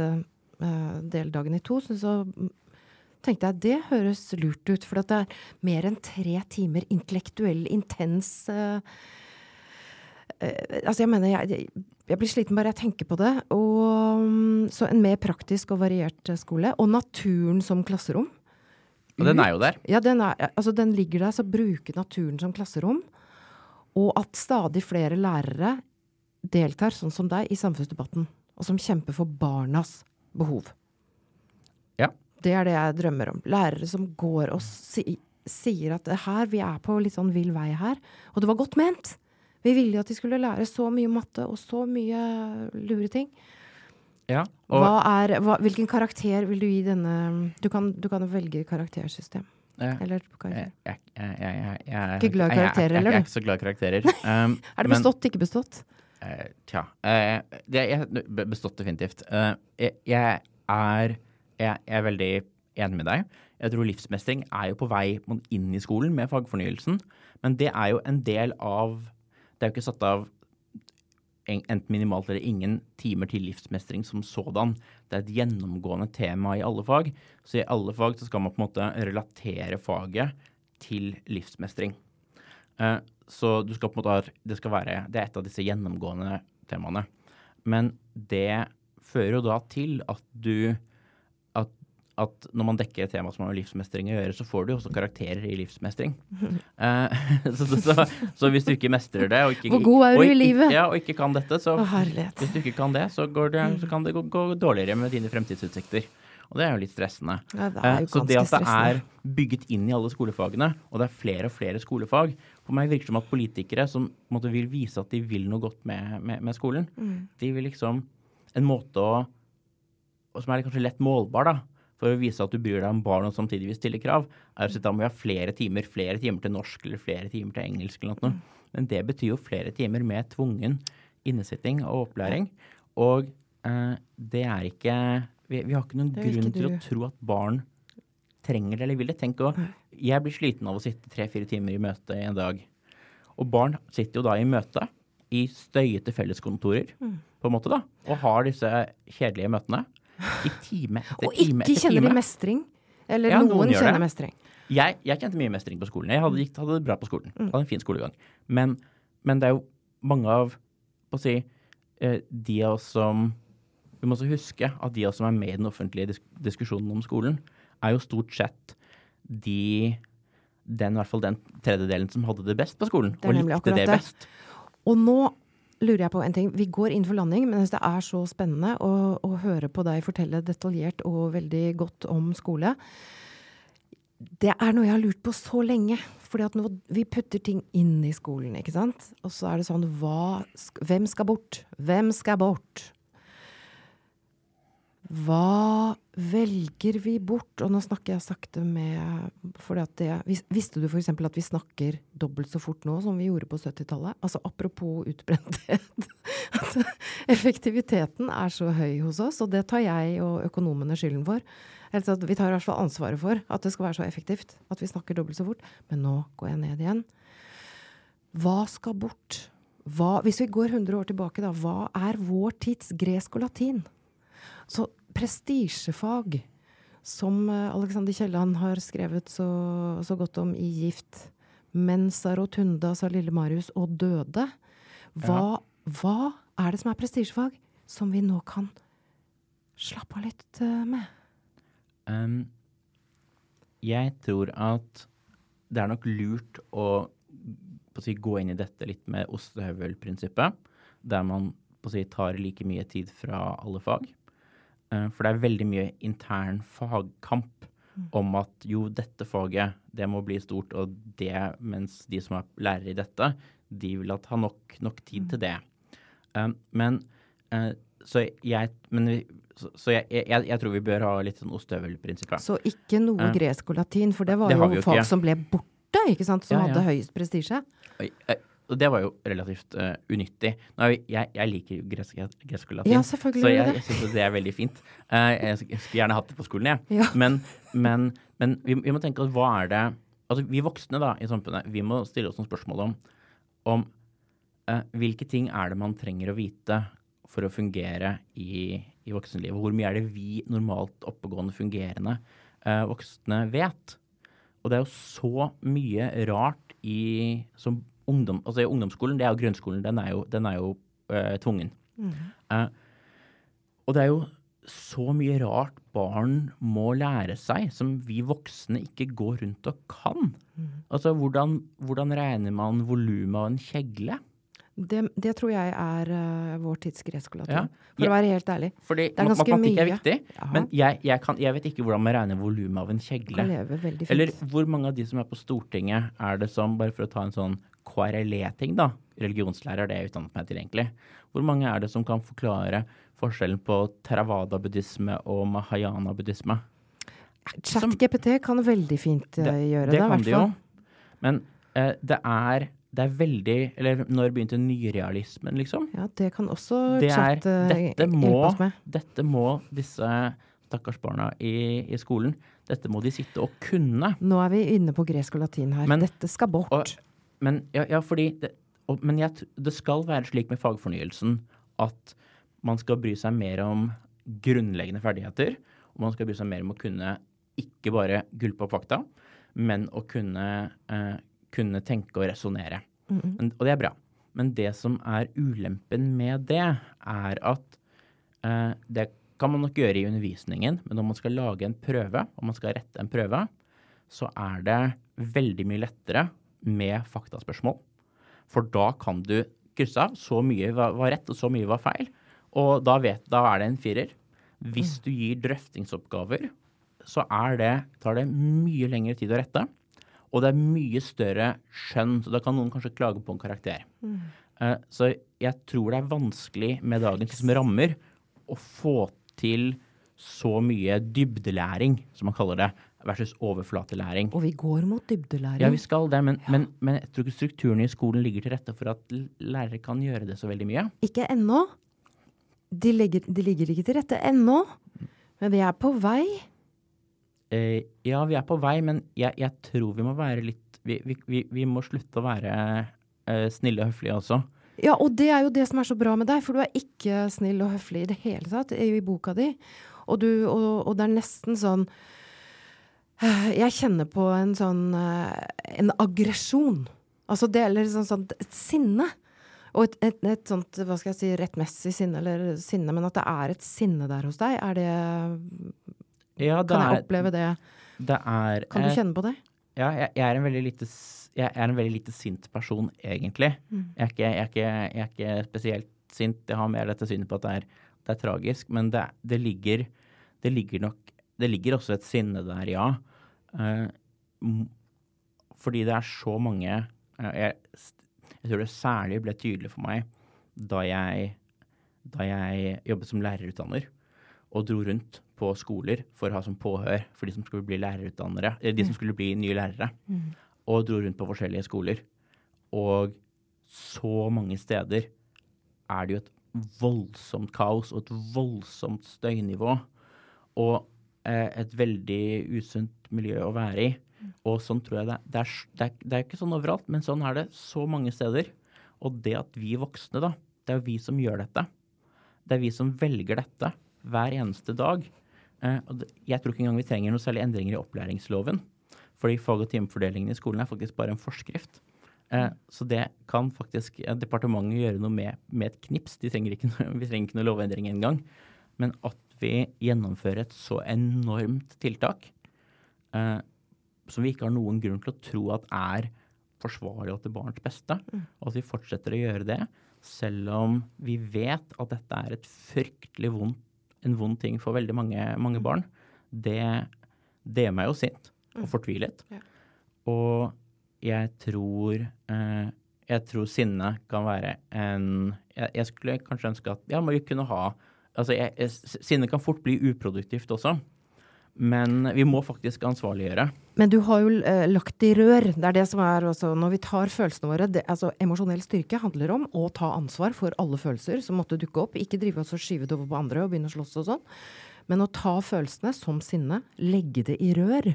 uh, dele dagen i to, så, så, tenkte jeg det høres lurt ut. For det er mer enn tre timer intellektuell, intens uh, Altså, jeg mener, jeg, jeg, blir sliten bare jeg tenker på det. Og, um, så en mer praktisk og variert skole. Og naturen som klasserom. Og den er jo der. Ja, den, er, altså, den ligger der. Så bruke naturen som klasserom. Og at stadig flere lærere deltar, sånn som deg, i samfunnsdebatten. og som kjemper for barnas behov. Ja. Det er det jeg drømmer om. Lærere som går og si, sier at her, vi er på litt sånn vill vei her. Og det var godt ment. Vi ville jo at de skulle lære så mye matte og så mye lure ting. Ja, er, hva, hvilken karakter vil du gi denne Du kan, du kan velge karaktersystem. Ja. Eller karakter. Jeg, jeg, jeg, jeg, Ikke glad i karakterer, eller? Jeg, er ikke så glad i karakterer. Um, er det bestått, men, ikke bestått? Uh, tja. Uh, det bestått definitivt. Uh, jeg, er, er veldig enig med deg. Jeg tror livsmestring er jo på vei inn i skolen med fagfornyelsen. Men det er jo en del av Det er jo ikke satt av enten minimalt eller ingen timer til livsmestring som sådan. Det er et gjennomgående tema i alle fag. Så i alle fag så skal man på en måte relatere faget til livsmestring. Eh, så du skal på en måte ha, det skal være, det er et av disse gjennomgående temaene. Men det fører jo da til at du at når man dekker et tema som har med livsmestring å gjøre, så får du også karakterer i livsmestring. Uh, så, så, så, hvis du ikke mestrer det og ikke, Hvor god er du i livet? Ja, og ikke kan dette, så Å, hvis du ikke kan det, så, det, så kan det gå, gå, dårligere med dine fremtidsutsikter. Og det er jo litt stressende. Ja, det er jo uh, så det at det er bygget inn i alle skolefagene, og det er flere og flere skolefag For meg virker det som at politikere som måte, vil vise at de vil noe godt med, med, med skolen, mm. de vil liksom En måte å Som er kanskje lett målbar, da for å vise at du bryr deg om barn og samtidig vil stille krav, er at da må vi ha flere timer. Flere timer til norsk eller flere timer til engelsk eller noe. Men det betyr jo flere timer med tvungen innesitting og opplæring. Og eh, det er ikke vi, vi, har ikke noen grunn ikke til å tro at barn trenger det eller vil det. Tenk å, Jeg blir sliten av å sitte tre-fire timer i møte i en dag. Og barn sitter jo da i møte i støyete felleskontorer, mm. på en måte da, og har disse kjedelige møtene. I time etter og time etter time. Og ikke kjenner de mestring. Eller ja, noen, noen kjenner det. mestring. Jeg, jeg, kjente mye mestring på skolen. Jeg hadde, hadde det bra på skolen. Mm. Hadde en fin skolegang. Men, men, det er jo mange av på å si, eh, de av oss som Vi må også huske at de av oss som er med i den offentlige disk diskusjonen om skolen, er jo stort sett de den, i hvert fall den tredjedelen som hadde det best på skolen, og likte det best. Og nå lurer jeg på en ting. Vi går inn for landing, men det er så spennende å, å, høre på deg fortelle detaljert og veldig godt om skole. Det er noe jeg har lurt på så lenge. Fordi at vi putter ting inn i skolen, ikke sant. Og så er det sånn hva, Hvem skal bort? Hvem skal bort? Hva velger vi bort? Og nå snakker jeg sakte med fordi at det, Visste du f.eks. at vi snakker dobbelt så fort nå som vi gjorde på 70-tallet? Altså apropos utbrenthet. At effektiviteten er så høy hos oss, og det tar jeg og økonomene skylden for. Altså vi tar i hvert fall ansvaret for at det skal være så effektivt. At vi snakker dobbelt så fort. Men nå går jeg ned igjen. Hva skal bort? Hva, hvis vi går 100 år tilbake, da, hva er vår tids gresk og latin? Så prestisjefag, som eh, Alexander Kielland har skrevet så, så, godt om i Gift. Mensa rotunda, sa lille Marius, og døde. Hva, ja. hva er det som er prestisjefag, som vi nå kan slappe av litt uh, med? Um, jeg tror at det er nok lurt å, å si, gå inn i dette litt med ostehøvelprinsippet, der man si, tar like mye tid fra alle fag. Eh, for det er veldig mye intern fagkamp mm. om at jo, dette faget, det må bli stort, og det, mens de som er lærere i dette, de vil ha nok, nok tid til det. Um, men uh, så jeg, men, så, jeg, jeg, jeg, tror vi bør ha litt sånn ostehøvelprinsippet. Så ikke noe gresk og latin, for det var det jo, jo fag som ble borte, ikke sant, som ja, ja. hadde høyest prestisje? Og det var jo relativt uh, unyttig. Jeg, jeg, jeg, liker jo gresk, gresk og latin, ja, så jeg, jeg syns det er veldig fint. Uh, jeg skulle gjerne hatt det på skolen, jeg. Ja. Men, men, men vi, vi, må tenke at hva er det Altså vi voksne da i samfunnet, vi må stille oss noen spørsmål om, om uh, hvilke ting er det man trenger å vite for å fungere i, i voksenlivet? Hvor mye er det vi normalt oppegående, fungerende voksne vet? Og det er jo så mye rart i, som ungdom, altså ungdomsskolen, det er jo grunnskolen, den er jo, den er jo uh, tvungen. Mm. Uh, og det er jo så mye rart barn må lære seg, som vi voksne ikke går rundt og kan. Mm. Altså, hvordan, hvordan regner man volumet av en kjegle? Det, det, tror jeg er uh, vår tids gresskolatur. Ja. For ja. å være helt ærlig. Fordi det er ganske mye. er viktig, Jaha. men jeg, jeg, kan, jeg, vet ikke hvordan man regner volumet av en kjegle. Eller hvor mange av de som er på Stortinget, er det som, bare for å ta en sånn KRLE-ting, da, religionslærer, det er jeg utdannet meg til egentlig, hvor mange er det som kan forklare forskjellen på Theravada-buddhisme og mahayana-buddhisme? ChatGPT kan veldig fint det, gjøre det, det, i hvert fall. Men eh, det er det er veldig Eller når begynte nyrealismen, liksom? Ja, det kan også det chat uh, dette må, oss med. Dette må disse stakkars barna i, i, skolen Dette må de sitte og kunne. Nå er vi inne på gresk og latin her. Men, dette skal bort. Og, men ja, ja, det, og, men jeg, det skal være slik med fagfornyelsen at man skal bry seg mer om grunnleggende ferdigheter. Og man skal bry seg mer om å kunne ikke bare gulpe opp fakta, men å kunne eh, kunne tenke og resonnere. Mm. Og det er bra. Men det som er ulempen med det, er at eh, det kan man nok gjøre i undervisningen, men når man skal lage en prøve, og man skal rette en prøve, så er det veldig mye lettere med faktaspørsmål. For da kan du krysse av. Så mye var, var rett, og så mye var feil. Og da, vet, da er det en firer. Hvis mm. du gir drøftingsoppgaver, så det, tar det mye lengre tid å rette. Og det er mye større skjønn, så da kan noen kanskje klage på en karakter. Mm. Uh, så jeg tror det er vanskelig med dagens liksom, rammer å få til så mye dybdelæring, som man kaller det, versus overflatelæring. Og vi går mot dybdelæring. Ja, vi skal det, men, ja. men, men jeg tror ikke strukturen i skolen ligger til rette for at lærere kan gjøre det så veldig mye. Ikke ennå. De, ligger, de ligger ikke til rette ennå. Men vi er på vei. Eh, ja, vi er på vei, men jeg, jeg tror vi må være litt Vi, vi, vi må slutte å være eh, snille og høflige også. Ja, og det er jo det som er så bra med deg, for du er ikke snill og høflig i det hele tatt i boka di. Og, du, og, og, det er nesten sånn Jeg kjenner på en sånn En aggresjon. Altså det eller sånn, sånn et sinne. Og et, et, et, sånt, hva skal jeg si, rettmessig sinne, eller sinne, men at det er et sinne der hos deg. Er det ja, kan jeg oppleve det? det er, kan du kjenne på det? Ja, jeg, jeg, er lite, jeg er en veldig lite sint person, egentlig. Mm. Jeg, er ikke, jeg, er ikke, jeg, er ikke, spesielt sint. Jeg har mer dette synet på at det er, det er tragisk. Men det, det, ligger, det, ligger, nok Det ligger også et sinne der, ja. Uh, fordi det er så mange jeg, jeg, tror det særlig ble tydelig for meg da jeg, da jeg jobbet som lærerutdanner og dro rundt på skoler for å ha som påhør for de som skulle bli lærerutdannere, de som mm. skulle bli nye lærere. Mm. Og dro rundt på forskjellige skoler. Og så mange steder er det jo et voldsomt kaos og et voldsomt støynivå. Og eh, et veldig usunt miljø å være i. Mm. Og sånn tror jeg det, det er. Det er, det er ikke sånn overalt, men sånn er det så mange steder. Og det at vi voksne, da, det er jo vi som gjør dette. Det er vi som velger dette hver eneste dag. Eh, jeg tror ikke engang vi trenger noe særlig endringer i opplæringsloven. Fordi fag- og timefordelingen i skolen er faktisk bare en forskrift. Eh, så det kan faktisk departementet gjøre noe med med et knips. Trenger noe, vi trenger ikke noe lovendring engang. Men at vi gjennomfører et så enormt tiltak eh, som vi ikke har noen grunn til å tro at er forsvarlig og til barns beste, mm. og at vi fortsetter å gjøre det, selv om vi vet at dette er et fryktelig vond, en vond ting for veldig mange, mange barn, det, det gjør meg jo sint og mm. fortvilet. Ja. Og jeg tror eh, jeg tror sinne kan være en jeg, jeg, skulle kanskje ønske at ja, men vi kunne ha altså Sinne kan fort bli uproduktivt også. Men vi må faktisk ansvarliggjøre. Men du har jo eh, lagt i rør. Det er det som er også Når vi tar følelsene våre det, altså Emosjonell styrke handler om å ta ansvar for alle følelser som måtte dukke opp. Ikke drive oss og skyve det over på andre og begynne å slåss og sånn. Men å ta følelsene som sinne, legge det i rør.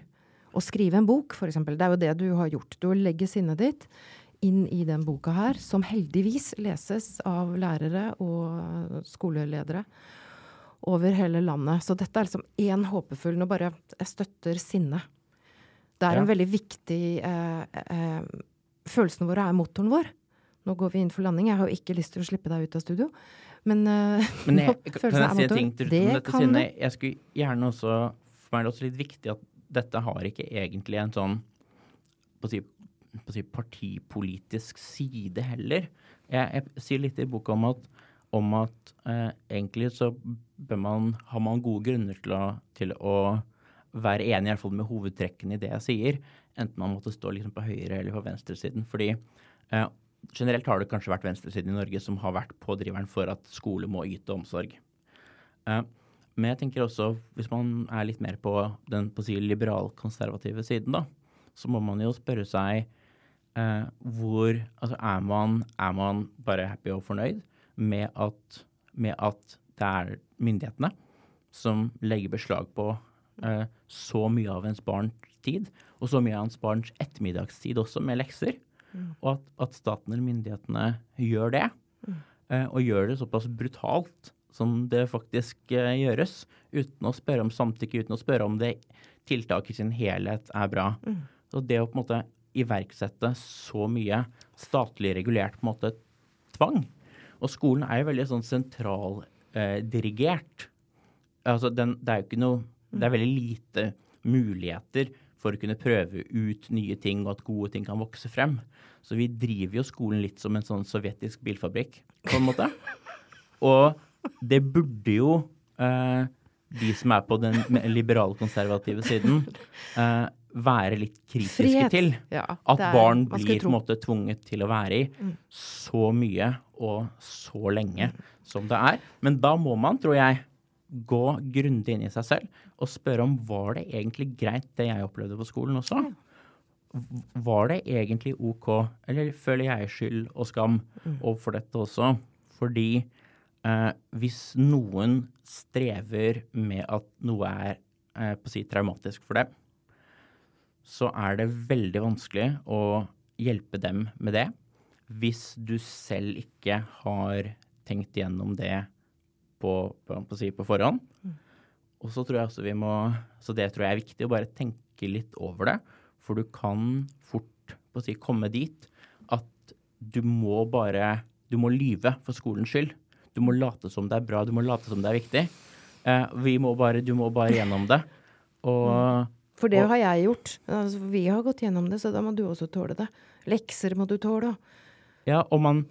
Og skrive en bok, f.eks. Det er jo det du har gjort. Du legger sinnet ditt inn i den boka her, som heldigvis leses av lærere og skoleledere over hele landet. Så dette er liksom én håpefull Nå bare jeg støtter sinne. Det er ja. en veldig viktig eh, eh, Følelsene våre er motoren vår. Nå går vi inn for landing. Jeg har jo ikke lyst til å slippe deg ut av studio. Men, eh, Men jeg, kan jeg si en ting til slutt om dette sinnet? Jeg skulle gjerne også For meg er det også litt viktig at dette har ikke egentlig en sånn på å si, si partipolitisk side heller. jeg, jeg, sier litt i boka om at, om at eh, egentlig så man, har man gode grunner til å, til å være enig i hvert fall med hovedtrekkene i det jeg sier, enten man måtte stå liksom på høyre- eller på venstresiden. Fordi eh, generelt har det kanskje vært venstresiden i Norge som har vært pådriveren for at skole må yte omsorg. Eh, men jeg tenker også, hvis man er litt mer på den på si, liberal-konservative siden, da, så må man jo spørre seg eh, hvor Altså er man, er man, bare happy og fornøyd med at, med at det er myndighetene som legger beslag på eh, så mye av ens barns tid, og så mye av ens barns ettermiddagstid også, med lekser? Mm. Og at, at, staten eller myndighetene gjør det, mm. eh, og gjør det såpass brutalt som det faktisk uh, gjøres, uten å spørre om samtykke, uten å spørre om det tiltaket i sin helhet er bra. Mm. Så det å på en måte iverksette så mye statlig regulert på en måte tvang Og skolen er jo veldig sånn sentraldirigert. Eh, altså det er jo ikke noe Det er veldig lite muligheter for å kunne prøve ut nye ting, og at gode ting kan vokse frem. Så vi driver jo skolen litt som en sånn sovjetisk bilfabrikk, på en måte. Og det burde jo eh, de som er på den liberalkonservative siden, eh, være litt kritiske Frihet. til. Ja, at er, barn blir på en måte tvunget til å være i mm. så mye og så lenge mm. som det er. Men da må man, tror jeg, gå grundig inn i seg selv og spørre om var det egentlig greit det jeg opplevde på skolen også? Var det egentlig OK, eller føler jeg skyld og skam mm. overfor dette også? Fordi Eh, hvis noen strever med at noe er eh, på å si traumatisk for dem, så er det veldig vanskelig å hjelpe dem med det hvis du selv ikke har tenkt gjennom det på, på, på, si, på forhånd. Mm. Og så tror jeg også vi må Så det tror jeg er viktig, å bare tenke litt over det. For du kan fort på å si, komme dit at du må bare Du må lyve for skolens skyld. Du må late som det er bra, du må late som det er viktig. Eh, vi må bare, du må bare gjennom det. Og, mm. For det har jeg gjort. Altså, vi har gått gjennom det, så da må du også tåle det. Lekser må du tåle. Ja, og man,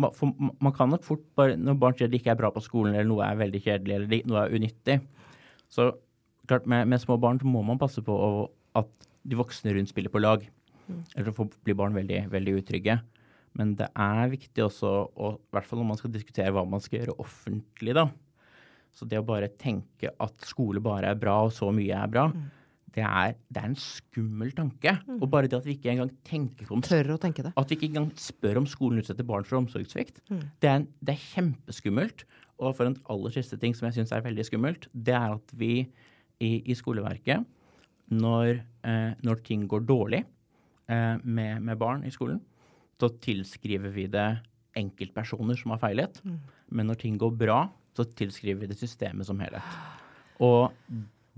man, man kan nok fort bare Når barn sier det ikke er bra på skolen, eller noe er veldig kjedelig, eller noe er unyttig, så klart med, med små barn så må man passe på at de voksne rundt spiller på lag. Mm. Ellers blir barn veldig, veldig utrygge. Men det er viktig også, og i hvert fall når man skal diskutere hva man skal gjøre offentlig, da. Så det å bare tenke at skole bare er bra, og så mye er bra, mm. Det, er, det, er, en skummel tanke. Mm. Og bare det at vi ikke engang tenker om Tør å tenke det. At vi ikke engang spør om skolen utsetter barn for omsorgssvikt. Mm. Det, er, det, er, kjempeskummelt. Og for en aller siste ting som jeg syns er veldig skummelt, det er at vi i, i skoleverket, når, eh, når, ting går dårlig eh, med, med barn i skolen, så tilskriver vi det enkeltpersoner som har feilet. Mm. Men når ting går bra, så tilskriver vi det systemet som helhet. Og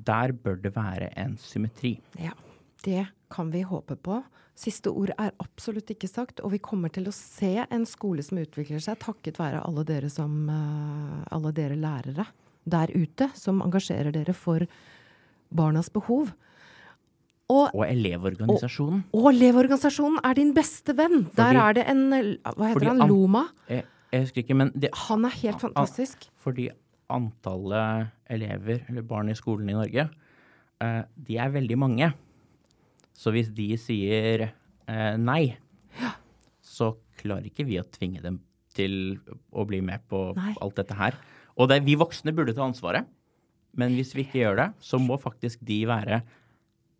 der bør det være en symmetri. Ja, det kan vi håpe på. Siste ord er absolutt ikke sagt, og vi kommer til å se en skole som utvikler seg takket være alle dere, som, uh, alle dere lærere der ute som engasjerer dere for barnas behov. Og, og Elevorganisasjonen. Og, og Elevorganisasjonen er din beste venn. Fordi, Der er det en Hva heter han? Loma? Jeg, jeg, husker ikke, men det, Han er helt fantastisk. Fordi antallet elever, eller barn i skolen i Norge, eh, de er veldig mange. Så hvis de sier eh, nei, så klarer ikke vi å tvinge dem til å bli med på nei. alt dette her. Og det, vi voksne burde ta ansvaret. Men hvis vi ikke gjør det, så må faktisk de være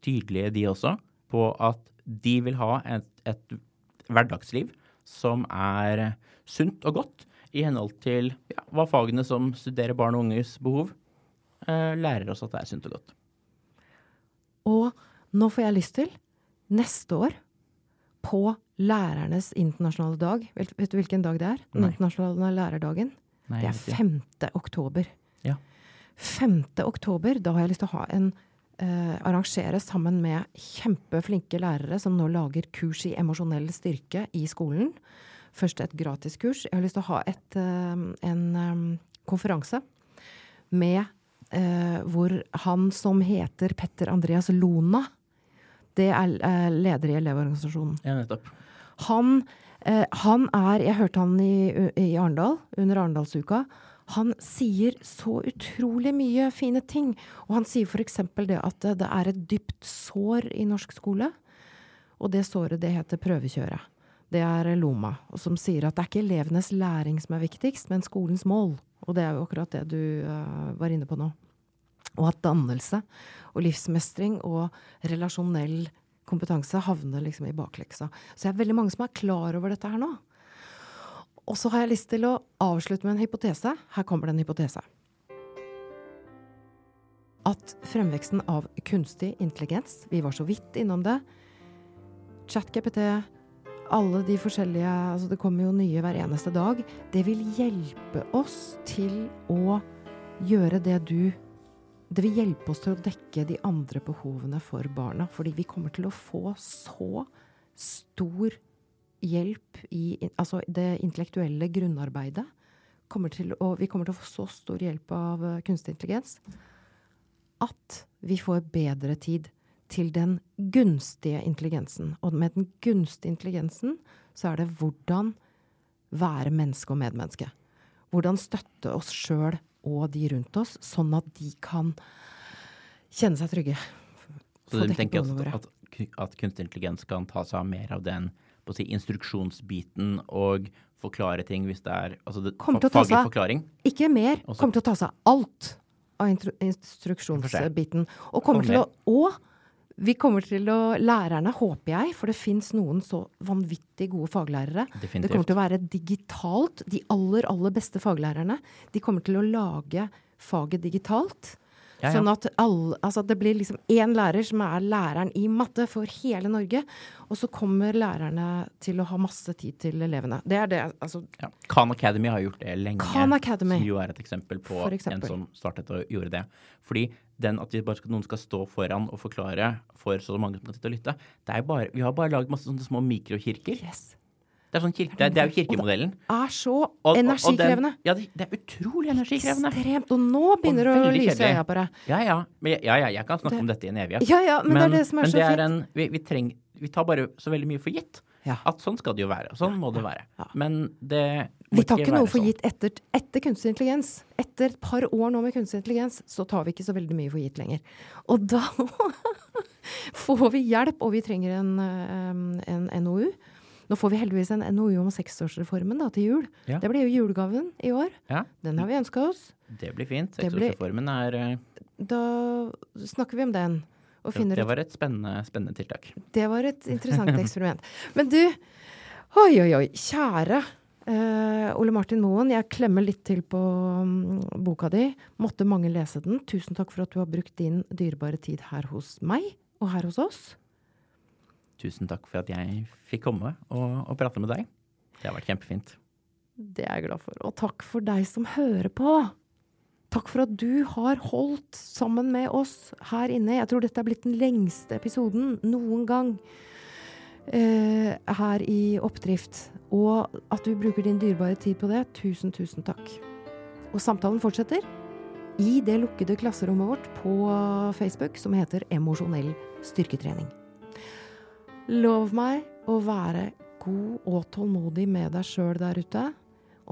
tydelige, de også, på at de vil ha et, et hverdagsliv som er sunt og godt i henhold til ja, hva fagene som studerer barn og unges behov, eh, lærer oss at det er sunt og godt. Og nå får jeg lyst til, neste år, på lærernes internasjonale dag Vet, vet du hvilken dag det er? Den internasjonale lærerdagen? Nei, det er 5. oktober. Ja. 5. oktober, da har jeg lyst til å ha en eh, arrangere sammen med kjempeflinke lærere som nå lager kurs i emosjonell styrke i skolen. Først et gratiskurs. Jeg har lyst til å ha et, eh, en um, konferanse med eh, hvor han som heter Petter Andreas Lona, det er eh, leder i Elevorganisasjonen. Ja, nettopp. Han Eh, han er Jeg hørte han i, i Arendal, under Arendalsuka. Han sier så utrolig mye fine ting. Og han sier f.eks. det at det er et dypt sår i norsk skole. Og det såret, det heter prøvekjøret. Det er Loma, som sier at det er ikke elevenes læring som er viktigst, men skolens mål. Og det er jo akkurat det du uh, var inne på nå. Og at dannelse og livsmestring og relasjonell kompetanse havner liksom i bakleksa. Så det er veldig mange som er klar over dette her nå. Og så har jeg lyst til å avslutte med en hypotese. Her kommer det en hypotese. At fremveksten av kunstig intelligens, vi var så vidt innom det, ChatGPT, alle de forskjellige altså Det kommer jo nye hver eneste dag. Det vil hjelpe oss til å gjøre det du Det vil hjelpe oss til å dekke de andre behovene for barna. Fordi vi kommer til å få så stor hjelp i altså det intellektuelle grunnarbeidet. Kommer til, og vi kommer til å få så stor hjelp av kunstig intelligens at vi får bedre tid til den gunstige intelligensen. Og med den gunstige intelligensen så er det hvordan være menneske og medmenneske. Hvordan støtte oss sjøl og de rundt oss, sånn at de kan kjenne seg trygge. Så du tenker at, at, at kunstig intelligens kan ta seg av mer av den på å si, instruksjonsbiten og forklare ting hvis det er altså det, fa faglig forklaring. Ikke mer. Også. Kommer til å ta seg alt av instruksjonsbiten. Og kommer til å Og vi kommer til å Lærerne, håper jeg, for det fins noen så vanvittig gode faglærere. Definitivt. Det kommer til å være digitalt. De aller, aller beste faglærerne. De kommer til å lage faget digitalt. Ja, ja. Sånn at alle, altså det blir liksom én lærer som er læreren i matte for hele Norge. Og så kommer lærerne til å ha masse tid til elevene. Det er det. Altså, ja. Khan Academy har gjort det lenge. Khan Academy. Som jo er et eksempel på eksempel. en som startet og gjorde det. Fordi den at skal, noen skal stå foran og forklare for så mange som kan sitte og lytte, det er bare, vi har bare lagd masse sånne små mikrokirker. Yes. Det er, sånn kirke, det, er, det er, jo kirkemodellen. Det er så og, energikrevende. Og den, ja, det, er utrolig energikrevende. Ekstremt. Og nå begynner det å lyse i øya på deg. Ja, ja. Men, ja, ja. Jeg kan snakke om dette i en evighet. Ja, ja, men, men, det er det som er så fint. En, vi, vi, treng, vi, tar bare så veldig mye for gitt. Ja. At sånn skal det jo være. Sånn må det være. Men det Vi tar ikke noe for sånn. gitt etter, etter, kunstig intelligens. Etter et par år nå med kunstig intelligens, så tar vi ikke så veldig mye for gitt lenger. Og da får vi hjelp, og vi trenger en, en NOU. Nå får vi heldigvis en NOU om seksårsreformen da, til jul. Ja. Det blir jo julegaven i år. Ja. Den har vi ønska oss. Det blir fint. Seksårsreformen er uh... Da snakker vi om den. det, det var et spennende, spennende, tiltak. Det var et interessant eksperiment. Men du, oi, oi, oi. Kjære uh, Ole Martin Moen. Jeg klemmer litt til på um, boka di. Måtte mange lese den. Tusen takk for at du har brukt din dyrebare tid her hos meg og her hos oss. Tusen takk for at jeg fikk komme og, og prate med deg. Det har vært kjempefint. Det er jeg glad for. Og takk for deg som hører på. Takk for at du har holdt sammen med oss her inne. Jeg tror dette er blitt den lengste episoden noen gang eh, her i Oppdrift. Og at du bruker din dyrebare tid på det, tusen, tusen takk. Og samtalen fortsetter i det lukkede klasserommet vårt på Facebook som heter Emosjonell styrketrening. Lov meg å være god og tålmodig med deg sjøl der ute.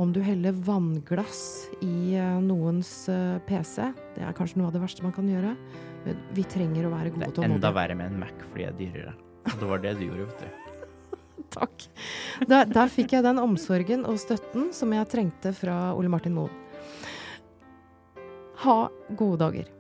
Om du heller vannglass i eh, noens eh, PC, det er kanskje noe av det verste man kan gjøre. Men vi trenger å være gode og tålmodige. Det er enda verre med en Mac fordi jeg er dyrere. Det var det du gjorde, vet du. Takk. Der, der, fikk jeg den omsorgen og støtten som jeg trengte fra Ole Martin Moen. Ha gode dager.